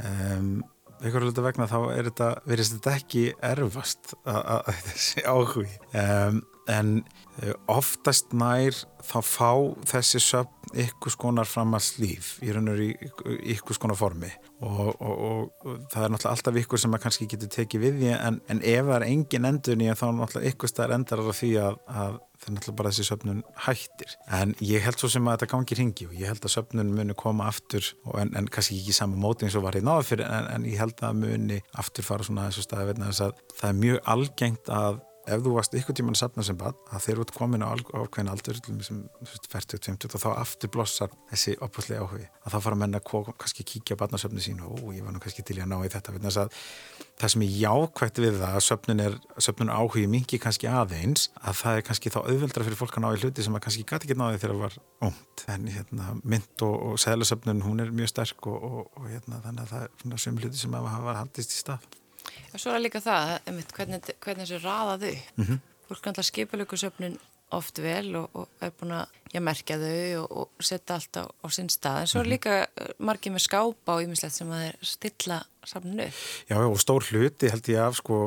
Um, einhverju hluta vegna þá er þetta, verðist þetta ekki erfast að, þessi áhugi. Um, en eh, oftast nær þá fá þessi söpn ykkur skonar fram að slíf í raun og í ykkur skonar formi og, og, og, og það er náttúrulega alltaf ykkur sem að kannski getur tekið við því en, en ef það er engin endur nýja þá náttúrulega ykkur staðar endar á því að, að það er náttúrulega bara þessi söpnun hættir. En ég held svo sem að þetta gangi ringi og ég held að söpnun muni koma aftur en, en kannski ekki saman móti eins og var í náða fyrir en, en ég held að muni aftur fara svona þessu staði vegna þess að það er mjög algengt að ef þú varst ykkur tíman að sapna sem bad að þeir eru komin á ákveðin aldur sem 40-50 og þá aftur blossar þessi opaslega áhugi. Að þá fara menn að kó, kannski kíkja á badnasöfni sín og ó, ég var nú kannski til í að ná í þetta að það sem er jákvægt við það að söfnun, er, söfnun áhugi mingi kannski aðeins að það er kannski þá auðveldra fyrir fólk að ná í hluti sem að kannski gæti ekki náði þegar það var ómt en hérna, mynd og, og seglasöfnun hún er mjög sterk og, og, og hérna, þannig að það er söm Og svo er líka það, einmitt, hvernig, hvernig þessu raðaðu. Mm -hmm. Fólk kannski skipalökusöfnin oft vel og, og er búin að já, merkja þau og, og setja allt á, á sinn stað. En svo er líka margir með skápa og ymislegt sem að þeir stilla safninu. Já, og stór hluti held ég af, sko,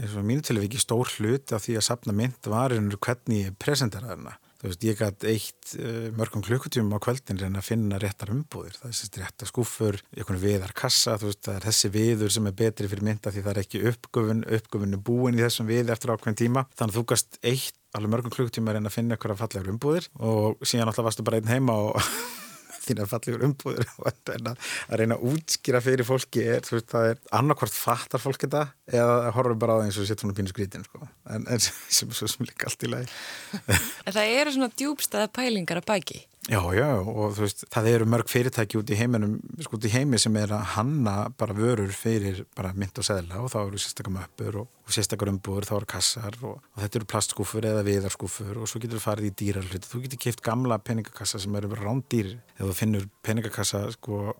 eins og mínu tilvíki, stór hluti af því að safna mynd var hvernig ég presentera þarna. Þú veist, ég gæti eitt uh, mörgum klukkutímum á kvöldin reyna að finna réttar umbúðir. Það er sérst réttar skúfur, einhvern viðar kassa, þú veist, það er þessi viður sem er betri fyrir mynda því það er ekki uppgöfun, uppgöfunni búin í þessum við eftir ákveðin tíma. Þannig að þú gæst eitt alveg mörgum klukkutíma að reyna að finna eitthvað fallegur umbúðir og síðan alltaf varstu bara einn heima og þínar fallegur umbúður <laughs> og að reyna að útskýra fyrir fólki er, veist, það er annarkvart fattar fólk þetta eða horfum bara á það eins og setja svona pínu skrítin sko. en, en <laughs> sem, sem, sem líka allt í lagi <laughs> En það eru svona djúbstæða pælingar að bæki Já, já, og þú veist, það eru mörg fyrirtæki út í heiminum, sko út í heimi sem er að hanna bara vörur fyrir bara mynd og segla og þá eru sérstakar möppur og, og sérstakar umbúður, þá eru kassar og, og þetta eru plastskúfur eða viðarskúfur og svo getur þú farið í dýrar hluti, þú getur kipt gamla peningakassa sem eru rándýr. Eða þú finnur peningakassa sko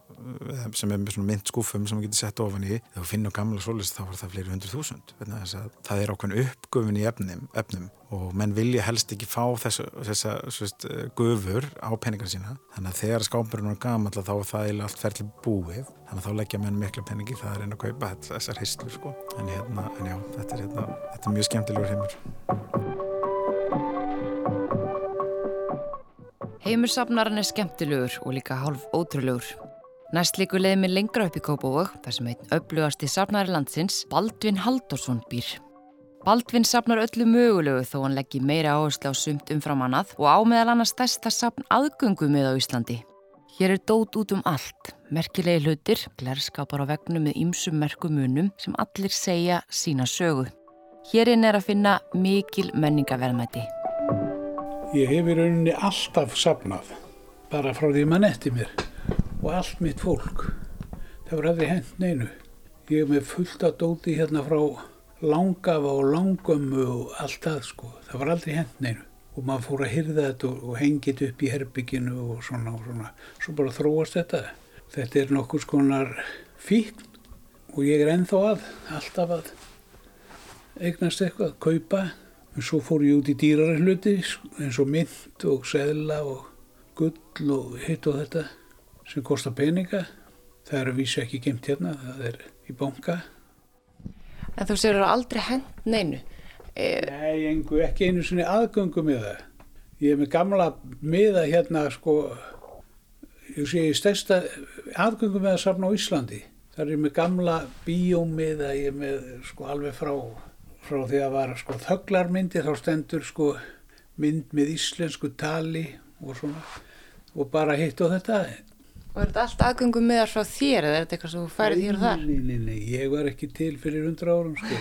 sem er með svona myndskúfum sem þú getur sett ofan í, þegar þú finnur gamla svolist þá var það fleiri hundru þúsund, það er ákveðin uppgöfun í efnum, efnum og menn vilja helst ekki fá þessa, þessa svist, gufur á peningar sína. Þannig að þegar skápurinn er gaman þá er það allt ferli búið þannig að þá leggja menn miklu peningi það er einn að kaupa þessar hyslur sko. en, hérna, en já, þetta er, hérna, þetta er mjög skemmtilegur heimur Heimursafnarinn er skemmtilegur og líka hálf ótrúlegur. Næst líku leiði mig lengra upp í Kópavög þar sem einn upplugasti safnari landsins, Baldvin Haldorsson býr. Baldvin sapnar öllu mögulegu þó hann leggir meira áherslu á sumt umfram annað og á meðal annars stærsta sapn aðgöngu með á Íslandi. Hér er dót út um allt, merkilegi hlutir, glerskapar á vegnu með ýmsum merkumunum sem allir segja sína sögu. Hérinn er að finna mikil menningaverðmæti. Ég hef í rauninni alltaf sapnað, bara frá því mann eftir mér og allt mitt fólk. Það var aldrei hent neinu. Ég hef með fullt að dóti hérna frá langafa og langömmu og allt það sko. Það var aldrei hent neinu og maður fór að hyrða þetta og, hengið upp í herbygginu og svona og svona. Svo bara þróast þetta. Þetta er nokkur skonar fíkn og ég er ennþá að, alltaf að eignast eitthvað, kaupa. En svo fór ég út í dýrari hluti eins og mynd og seðla og gull og hitt og þetta sem kostar peninga. Það er að vísa ekki gemt hérna, það er í banka. En þú séur að aldrei hent neinu. E... Nei, engu, ekki einu sinni aðgöngu með það. Ég er með gamla miða hérna, sko, ég sé ég stærsta aðgöngu með að safna á Íslandi. Það er með gamla bíómiða, ég er með, sko, alveg frá, frá því að var, sko, þögglarmyndi, þá stendur, sko, mynd með íslensku tali og svona, og bara hitt á þetta. Og er þetta allt aðgöngum með þar frá þér eða er þetta eitthvað sem þú færið hér og þar? Nei, nei, nei, ég var ekki til fyrir hundra árum sko.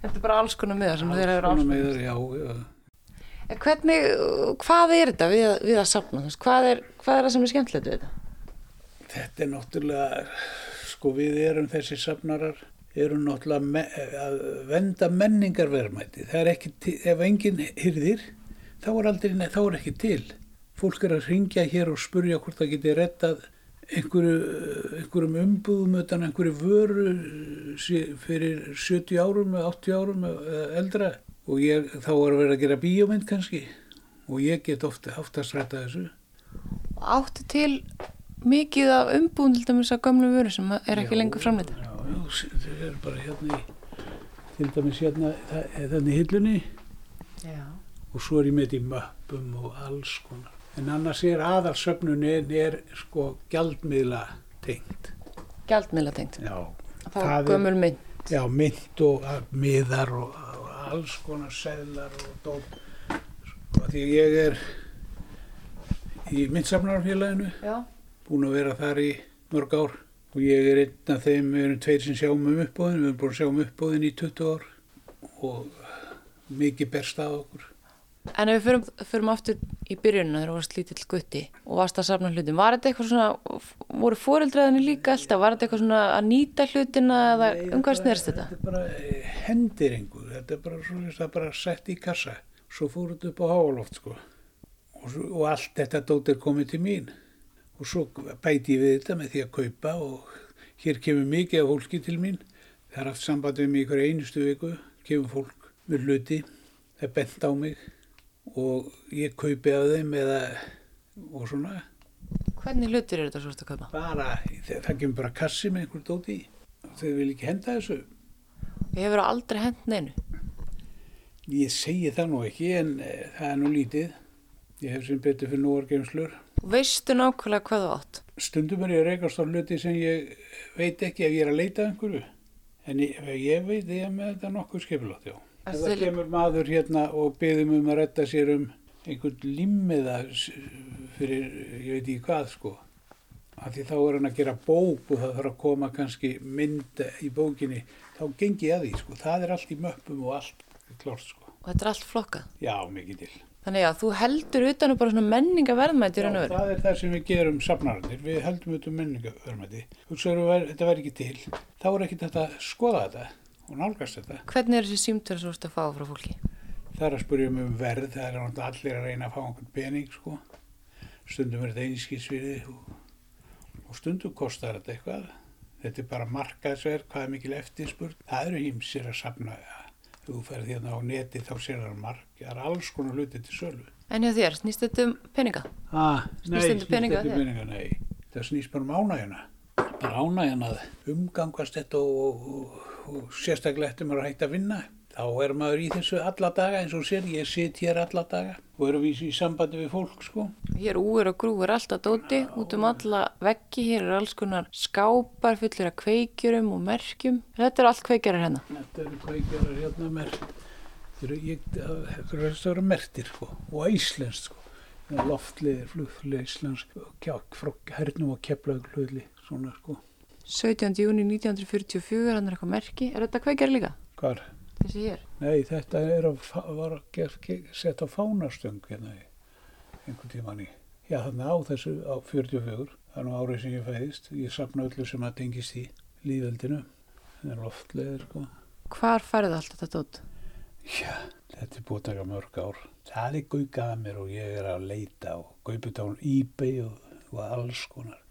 Þetta er bara alls konar með það sem þér hefur alls konar með það, já, já. Hvernig, hvað er þetta við, við að sapna? Hvað er, hvað er það sem er skemmtilegt við þetta? Þetta er náttúrulega, sko við erum þessi sapnarar, erum náttúrulega me, að venda menningarverðmæti. Það er ekki, til, ef enginn hyrðir, þá er aldrei, þá er ekki til fólk er að ringja hér og spurja hvort það geti rettað einhverju, einhverjum umbúðum utan einhverju vöru fyrir 70 árum eða 80 árum eldra og ég, þá er að vera að gera bíómynd kannski og ég get ofta aftast rettað þessu. Áttu til mikið af dæmis að gamlu vöru sem er ekki já, lengur framleita? Já, já, það er bara hérna í, til dæmis hérna þannig hillunni já. og svo er ég með í möppum og alls konar. En annars er aðalsöfnunin er sko gjaldmiðla tengt. Gjaldmiðla tengt? Já. Það er gömul mynd? Já, mynd og miðar og alls konar seðlar og dótt. Sko, því ég er í myndsafnarfélaginu, búin að vera þar í mörg ár og ég er einn af þeim, við erum tveir sem sjáum um uppbóðin, við erum búin að sjá um uppbóðin í 20 ár og mikið berst af okkur. En ef við förum, förum aftur í byrjunina þegar þú varst lítill gutti og varst að safna hlutum, var þetta eitthvað svona, voru fóreldræðinni líka alltaf, var þetta eitthvað svona að nýta hlutina eða um hvað snerst þetta? Þetta er bara hendiringu, þetta er bara svona, þetta er bara sett í kassa, svo fór þetta upp á háaloft sko. Og, og allt þetta dóttir komið til mín. Og svo bæti ég við þetta með því að kaupa og hér kemur mikið af fólki til mín, það er haft samband við mig ykkur einustu viku, kemur fólk með hluti, það er bent á mig og ég kaupi af þeim eða og svona Hvernig hlutir er þetta svo að kaupa? Bara, það kemur bara kassi með einhver dóti þau vil ekki henda þessu Ég hefur aldrei hend neinu Ég segi það nú ekki en e, það er nú lítið Ég hef sem betur fyrir núargeimslur. Veistu nákvæmlega hvað þú átt? Stundum er ég að reykast á hluti sem ég veit ekki ef ég er að leita einhverju. En ég, ég veit ég með þetta nokkuð skipilótt, já. Ef það kemur maður hérna og byðum um að retta sér um einhvern limmiða fyrir, ég veit ekki hvað, sko. Af því þá er hann að gera bók og það þarf að koma kannski mynd í bókinni. Þá gengi ég að því, sko. Það er allt í möppum og allt klart, sko. Og þetta er allt flokkað. Já, mikið til. Þannig að þú heldur utan um bara svona menningaverðmætt í raun og Já, það er það sem við gerum safnararnir, við heldum auðvitað menningaverðmæti. Hugsaður að þetta væri ekki til, þá er ekki þetta að skoða þetta og nálgast þetta. Hvernig er þessi símtölu svo að fá frá fólki? Það er að spurja um verð, það er náttúrulega allir að reyna að fá einhvern pening, sko. Stundum er þetta einskýrsviði og, og stundum kostar þetta eitthvað. Þetta er bara markaðsverð, hvað er mikil eftirspurn. Það eru hýmsir að safna, ef þú ferð hérna á neti þá sér það mark, það er alls konar hluti til sölu. En hjá þér, snýst þetta um peninga? Ah, nei, Snýst þetta um peninga um nei. Það snýst bara um ánægjuna. Bara ánægjuna að umgangast þetta og, og, og, og sérstaklega eftir maður að hætta að vinna. Þá er maður í þessu alla daga eins og sér, ég sit hér alla daga og erum við í sambandi við fólk, sko. Hér úr og grúur alltaf dóti, út um alla veggi, hér er alls konar skápar fullir af kveikjurum og merkjum. Þetta er allt kveikjarar hérna. Þetta eru kveikjarar hérna með, þetta eru, þetta eru mertir, sko, og íslenskt, sko. Það er Loftliðir, flugflið íslensk, kják, frá hernum og keflaug hlutli, svona, sko. 17. júni 1944, hann er eitthvað merki. Er þetta kveikjar líka? Hvar? Þessi hér. Nei, þetta er að, var setja á fánastöng hérna í einhvern tíman í. Já, þannig á þessu á 44, það er nú árið sem ég fæðist. Ég sapna öllu sem að tengist í líðveldinu. Það er loftleðir, sko. Hvar færðu allt þetta dót? Já, þetta er búið að taka mörg ár. Það er gaukað að mér og ég er að leita og gaupið á eBay og, og alls konar.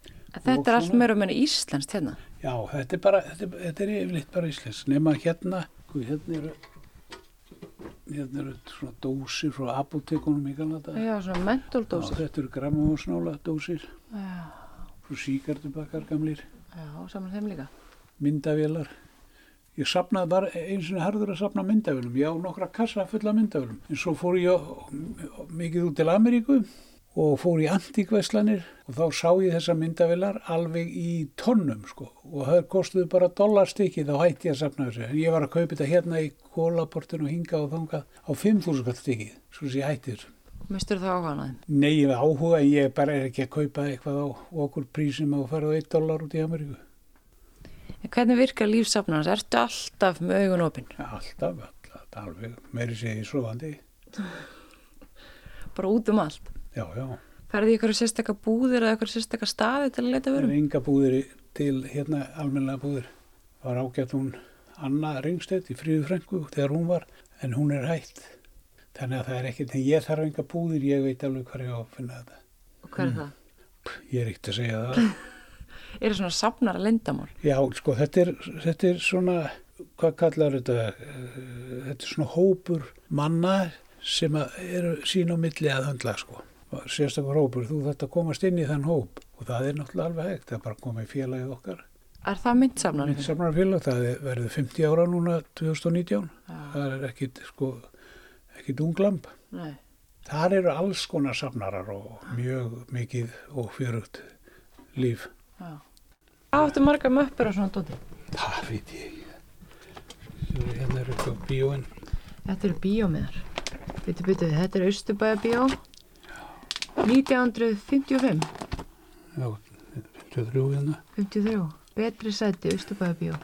Þetta er allt meira og meina íslenskt hérna. Já, þetta er bara, þetta, er- þetta er yfirleitt bara íslensk. Nefna hérna, sko, hérna eru, hérna eru svona dósir frá apotekunum í Kanada. Já, svona Já, mentóldósir. þetta eru grammósnála dósir, Já, frá síkartubakkar gamlir, já, saman þeim líka. myndavélar. Ég sapnaði bara eins og harður að sapna myndavélum. Ég á nokkra kassa fulla myndavélum. En svo fór ég mikið út til Ameríku og fór í antíkvæslanir og þá sá ég þessa myndavélar alveg í tonnum sko. Og það kostuði bara dollarstykki þá hætti ég að sapna þessu. En ég var að kaupa þetta hérna í kólaportinu og hinga og þangað á 5.000 kall stykkið. Svo sem ég hætti þessu. Mistur það áhuga á þeim? Nei, ég hef áhuga en ég bara er ekki að kaupa eitthvað á okkur prísum og fara á 1 dólar út í Ameríku. En hvernig virkar lífsafnarnas? Ertu alltaf með augun opinn? Alltaf, alltaf, alveg, meiri segi svovandi. Bara út um allt? Já, já. Í eitthvað sérstakka búðir eða eitthvað sérstakka staði til að leita Það er vörum? enga búðir til hérna almennilega búðir. Var ágætt hún Anna Ringstedt í fríðu frængu þegar hún var, en hún er hætt. Þannig að það er ekkert, en ég þarf enga búðir, ég veit alveg hvað ég á að finna þetta. Og hvað er það? Ég er ekkert að segja það. <laughs> Er það svona safnara lindamál? Já, sko, þetta er, þetta er svona, hvað kallar þetta, uh, þetta er svona hópur manna sem að eru sín á milli að höndla, sko. Sérstaklega hópur, þú þetta komast inn í þann hóp og það er náttúrulega alveg hægt, það er bara í félagið okkar. Er það myndsafnar? Myndsamnarfélag, það er- verður 50 ára núna 2019, það er ekkit, sko, ekkit unglamp. Nei. Þar eru alls konar safnarar og mjög mikið og fjörugt líf. Já. Hvað áttu marga möppur á svona dóti? Það veit ég ekki. Hérna er eitthvað bíóin. Þetta eru bíómiðar. Byttu, byttu, þetta er Austurbæja bíó. 1955, Já, 53 hérna. 53. Betri sæti, Austurbæja bíó.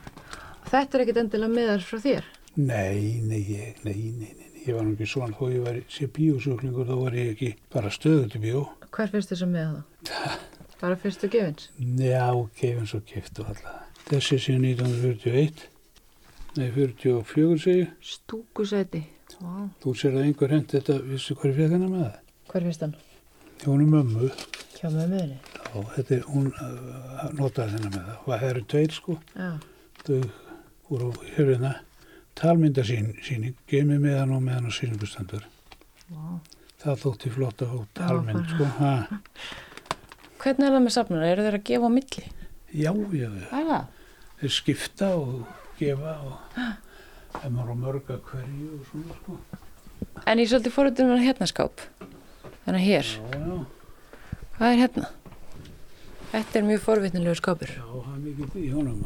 Þetta er ekkit endilega miðar frá þér. Nei, nei, nei, nei, nei, ég var nú ekki svona, þó ég var sé bíósjúklingur, þá var ég ekki bara stöðu til bíó. Hver finnst þess að miða það? <laughs> Bara fyrstu gefins? Já, gefins og gift og alltaf. Þessi sé 1941, nei, 44 segi. Stúkusæti. Vá. Þú sér að einhver hend þetta, vissu ég fekk hennar með það? Hver finnst hann? Hún er mömmu, Hjá meðri. og þetta er, hún uh, notaði hennar með það. Það eru tveir sko, Já. þau voru hérna, talmynda sín, síning, gemi með hann og með hann á síningustandur. Vá. Það þótti flott að fá talmynd, sko. Ha. <laughs> Hvernig er það með safnara? Eru þeir að gefa á milli? Já, já, já. Það er það. Þeir skipta og gefa og ef maður á mörga hverju og svona, sko. En ég er svolítið fóruðum með hérna skáp. Þannig hér, Já, já, hvað er hérna? Þetta er mjög forvitnilegu skápur. já, það er mikið í honum.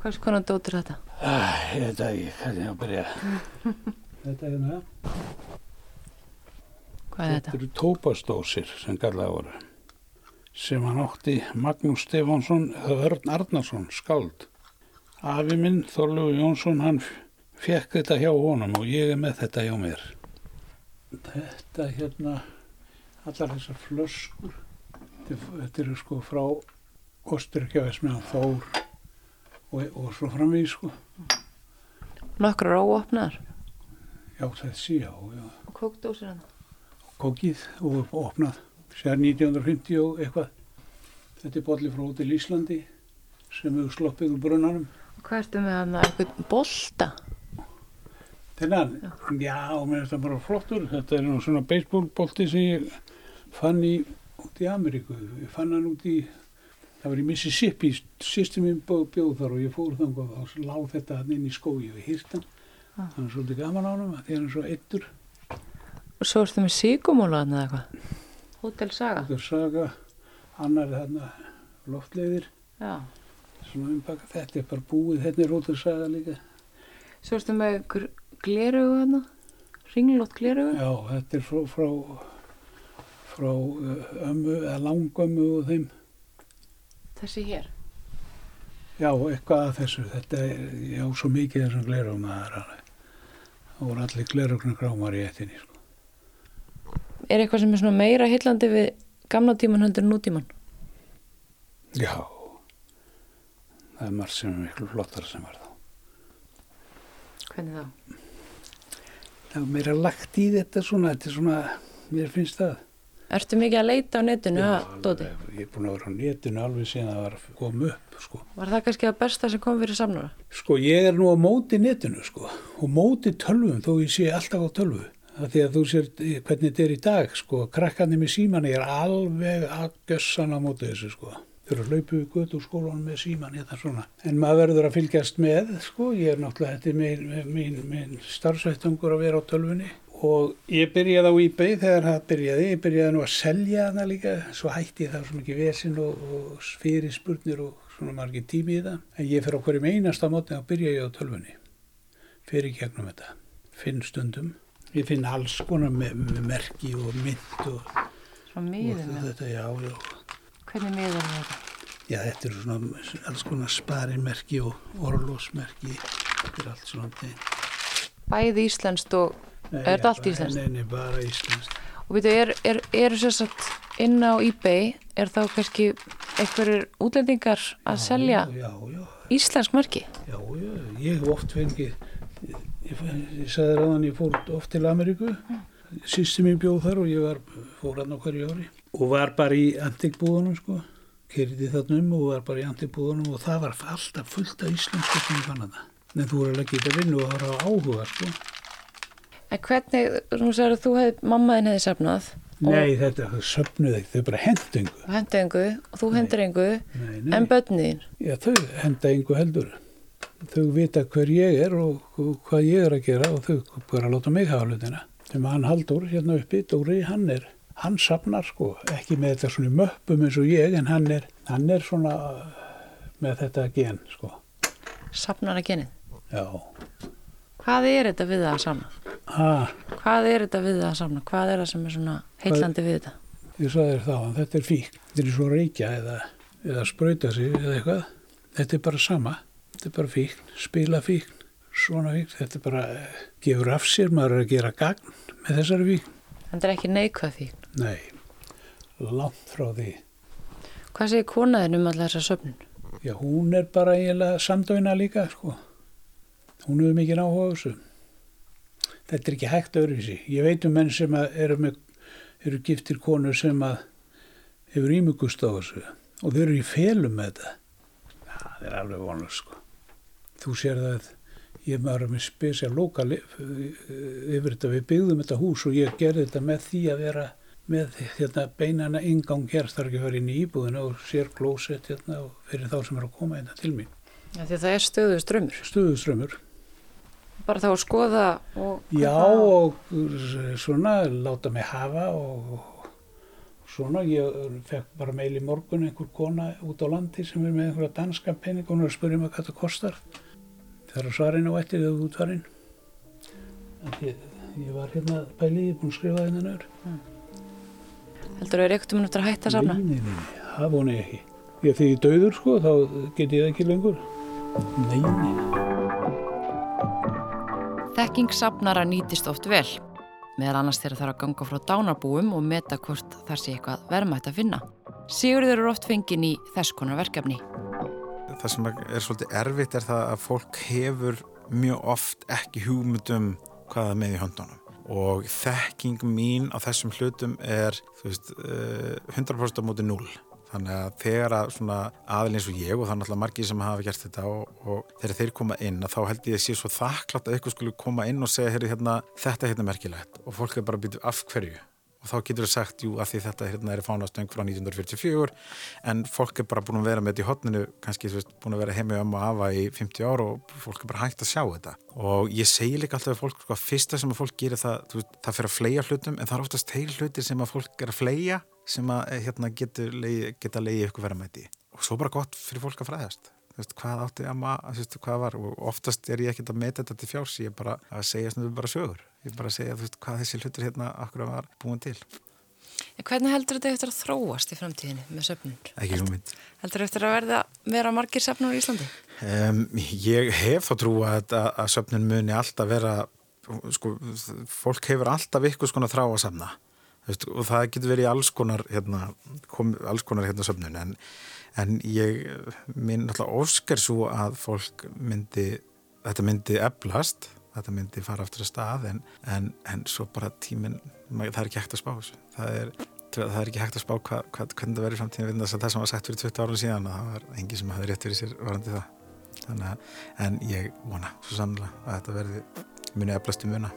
Hvers konar dótir þetta? Æ, ég veit að ég, hvernig ég að byrja. <laughs> þetta er hérna, Hvað er þetta? þetta eru tópastósir sem gallaði voru. Sem hann átti Magnús Stefánsson, eða Örn Arnarsson, skáld. Afi minn, Þorlegu Jónsson, hann fekk þetta hjá honum og ég er með þetta hjá mér. Þetta hérna, allar þessar flöskur, þetta, eru sko frá Osterkjavæsmiðan Þór og, og svo framvið sko. Nokkrar óopnaðar. Já, þessi, já, já. Og kókdósir hann. Kókið og opnað. Sér 1950 og eitthvað. Þetta er bolli frá Hotel Íslandi sem hefur sloppið úr brunnanum. Hvað ertu með hann? Eitthvað bolta? Þennan, já, mér finnst það bara flottur. Þetta er nú svona baseballbolti sem ég fann í út í Ameríku. Ég fann hann út í, það var í Mississippi, sýstum minn bjó- bjóð þar og ég fór þangað og þá lág þetta hann inn í skói og ég hýrt hann. Ah. Hann er svolítið gaman á hann, hann er svo eittur. Og svo ertu með síkumóla hann eða eitthvað? Hótel Saga? Er saga, annar er þarna loftleiðir, Já. svona umbaka. Þetta er bara búið, þetta er Hotel Saga líka. Svo ertu með glerugu hann? Ringlót glerugu? Já, þetta er frá, frá, frá uh, ömmu, eða langömmu og þeim. Þessi hér? Já, eitthvað að þessu. Þetta er, já, svo mikið þessum glerugum að það er alveg. Það voru allir glerugna grámar í ettinni, sko. Er eitthvað sem er svona meira hillandi við gamla tíman heldur en nútíman? Já, það er margt sem er miklu flottar sem var þá. Hvernig þá? Það er meira lagt í þetta svona, þetta er svona, mér finnst það. Ertu mikið að leita á netinu að Dóti? ég er búin að vera á netinu alveg síðan það var kom upp, sko. Var það kannski að besta sem kom fyrir samnara? Sko, ég er nú á móti netinu, sko, og móti tölvum, þó ég sé alltaf á tölvu. Það því að þú sér hvernig þetta er í dag, sko, krakkarnir með síman er alveg að gössan á móti þessu, sko. Eru að hlaupa við götu úr skólanum með síman hérna svona. En maður verður að fylgjast með, sko, ég er náttúrulega, þetta er minn, minn, minn starfsættungur að vera á tölvunni. Og ég byrjaði á eBay þegar það byrjaði, ég byrjaði nú að selja hana líka, svo hætti ég það svo mikið vesinn og, og fyrir spurnir og svona margir tími í það. En ég fyrir á hverjum einasta móti að byrja ég á tölvunni, fyrir gegnum þetta, finn stundum. Ég finn alls konar með, með merki og mynd og, og þetta, já, já. Hvernig miðum við þetta? Já, þetta eru svona alls konar sparimerki og orlósmerki, þetta er allt svona. Bæði íslenskt og, Nei, Er þetta já, allt bara- íslenskt? Nei, nei, bara íslenskt. og veitu, er, er, er þess að inn á eBay, er þá kannski einhverjir útlendingar að selja Já, já, íslensk marki? já, já, ég hef oft fengið, ég, ég, ég sagði ráðan, ég fór oft til Ameríku, sýsti mín bjóð þar og ég var, fór hann á hverju ári og var bara í antikbúðunum, sko, kerði þarna um og var bara í antikbúðunum og það var alltaf fullt af íslensku sem ég fann þetta. En þú voru að leggja þetta vinnu og það var áhuga, sko. En hvernig, nú sagður að þú hefði, mammaðin hefði safnað Nei, þetta söpnuð ekki, þau bara hendu engu. og hendur engu og þú hendur nei. en börniðin. Já, þau henda engu heldur. Þau vita hver ég er og, og hvað ég er að gera og þau bara láta mig hafa hlutina. Þegar hann Haldur hérna uppi, Dóri, hann er, hann safnar sko, ekki með þetta svona möppum eins og ég, en hann er, hann er svona með þetta gen sko. Safnar að genið. Já. Hvað er þetta við það að safna? Ah, Hvað er þetta við það að safna? Hvað er það sem er svona heillandi við þetta? ég sagði þér þá, þetta er fík. Þetta er svo reykja eða, eða sprauta sig eða eitthvað. Þetta er bara sama. Þetta er bara fík, spila fík, svona fík. Þetta er bara, gefur af sér, maður er að gera gagn með þessari fík. Þetta er ekki neikvæð því. Nei, langt frá því. Hvað segir konaðin um allar þessa söfnun? Já, hún er bara eiginlega samdöina líka, sko. Hún hefur mikið áhuga á þessu. Þetta er ekki hægt öðruvísi. Ég veit um menn sem eru, með, eru giftir konur sem hefur ímugust á þessu og þau eru í felum með þetta. Já, það er alveg vonlega, sko. Þú sér það að ég var með spesja lokal yfir þetta. Við byggðum þetta hús og ég gerði þetta með því að vera með hérna, beinana ingang hér þarf ekki að vera inn í íbúðinu og sér klósett hérna, og fyrir þá sem er að koma hérna til mín. Ja, það er stöðu strömmur. Stuðuströmmur, bara þá að skoða og Já og svona láta mig hafa og svona. Ég fekk bara meil í morgun einhver kona út á landi sem er með einhverja danska penning og hún er að spyrja mig hvað það kostar. Það er svarinn á eftir þegar þú útvarinn ég, ég var hérna bælið, ég er búin að skrifa þetta nöður heldur þau reyktum hún eftir að hætta að safna? Nei, nei, nei, það vona ég ekki ég, þegar ég döður sko þá get ég það ekki lengur Nei, nei Þekking safnara nýtist oft vel meðal annars þegar það er að ganga frá dánarbúum og meta hvort þar sé eitthvað verðmætt að finna. Sigurður eru oft fengin í þess konar verkefni. Það sem er svolítið erfitt er það að fólk hefur mjög oft ekki hugmyndum hvaða með í höndunum og þekking mín á þessum hlutum er veist, 100% á móti 0 þannig að þegar að svona aðil eins og ég og það er náttúrulega margir sem hafa gert þetta og, og þegar þeir koma inn þá held ég að sé svo þakklátt að eitthvað skulle koma inn og segja hérna, þetta er hérna merkilegt. Og fólk er bara að byrja af hverju og þá getur það sagt, jú, að því þetta hérna er fánastöng frá 1944 en fólk er bara búin að vera með þetta í hotninu kannski veist, búin að vera heimið um að afa í 50 ár og fólk er bara hægt að sjá þetta. Og ég segi líka alltaf að fólk sko, fyrsta sem að fólk gerir það, veist, það fyrir að fleia hlutum en það er oftast heil hlutir sem að fólk er að fleia sem að hérna, getur leið, geta leiðið ykkur verðamæti og svo bara gott fyrir fólk að fræðast. Veist, hvað átti að maður, hvað var? Og oftast er ég ekkert að meta þetta til fjárs ég er bara að segja svona bara sögur ég bara segja veist, hvað þessi hlutur hérna akkur var búin til. En hvernig heldur þetta eftir að þróast í framtíðinni með söfnun? Ekki hugmynd. Heldur þetta eftir að verða, vera margir söfnur í Íslandi? Um, ég hef þá trú að, að, að söfnun muni alltaf vera sko, fólk hefur alltaf ykkur skona þrá að safna. Veist, og það getur verið alls konar hérna, kom, alls konar hérna söfnun. En, en ég minn náttúrulega óskar svo að fólk myndi þetta myndi eflast þetta myndi fara aftur að stað en, en, en svo bara tíminn það er ekki hægt að spá þessu. Það er, það er ekki hægt að spá hva, hva, hvernig það verður framtíðin það sem var sagt fyrir 20 árum síðan það var engi sem hafði rétt fyrir sér varandi það. Að, en ég vona svo sannlega að þetta verði muni eflast í muna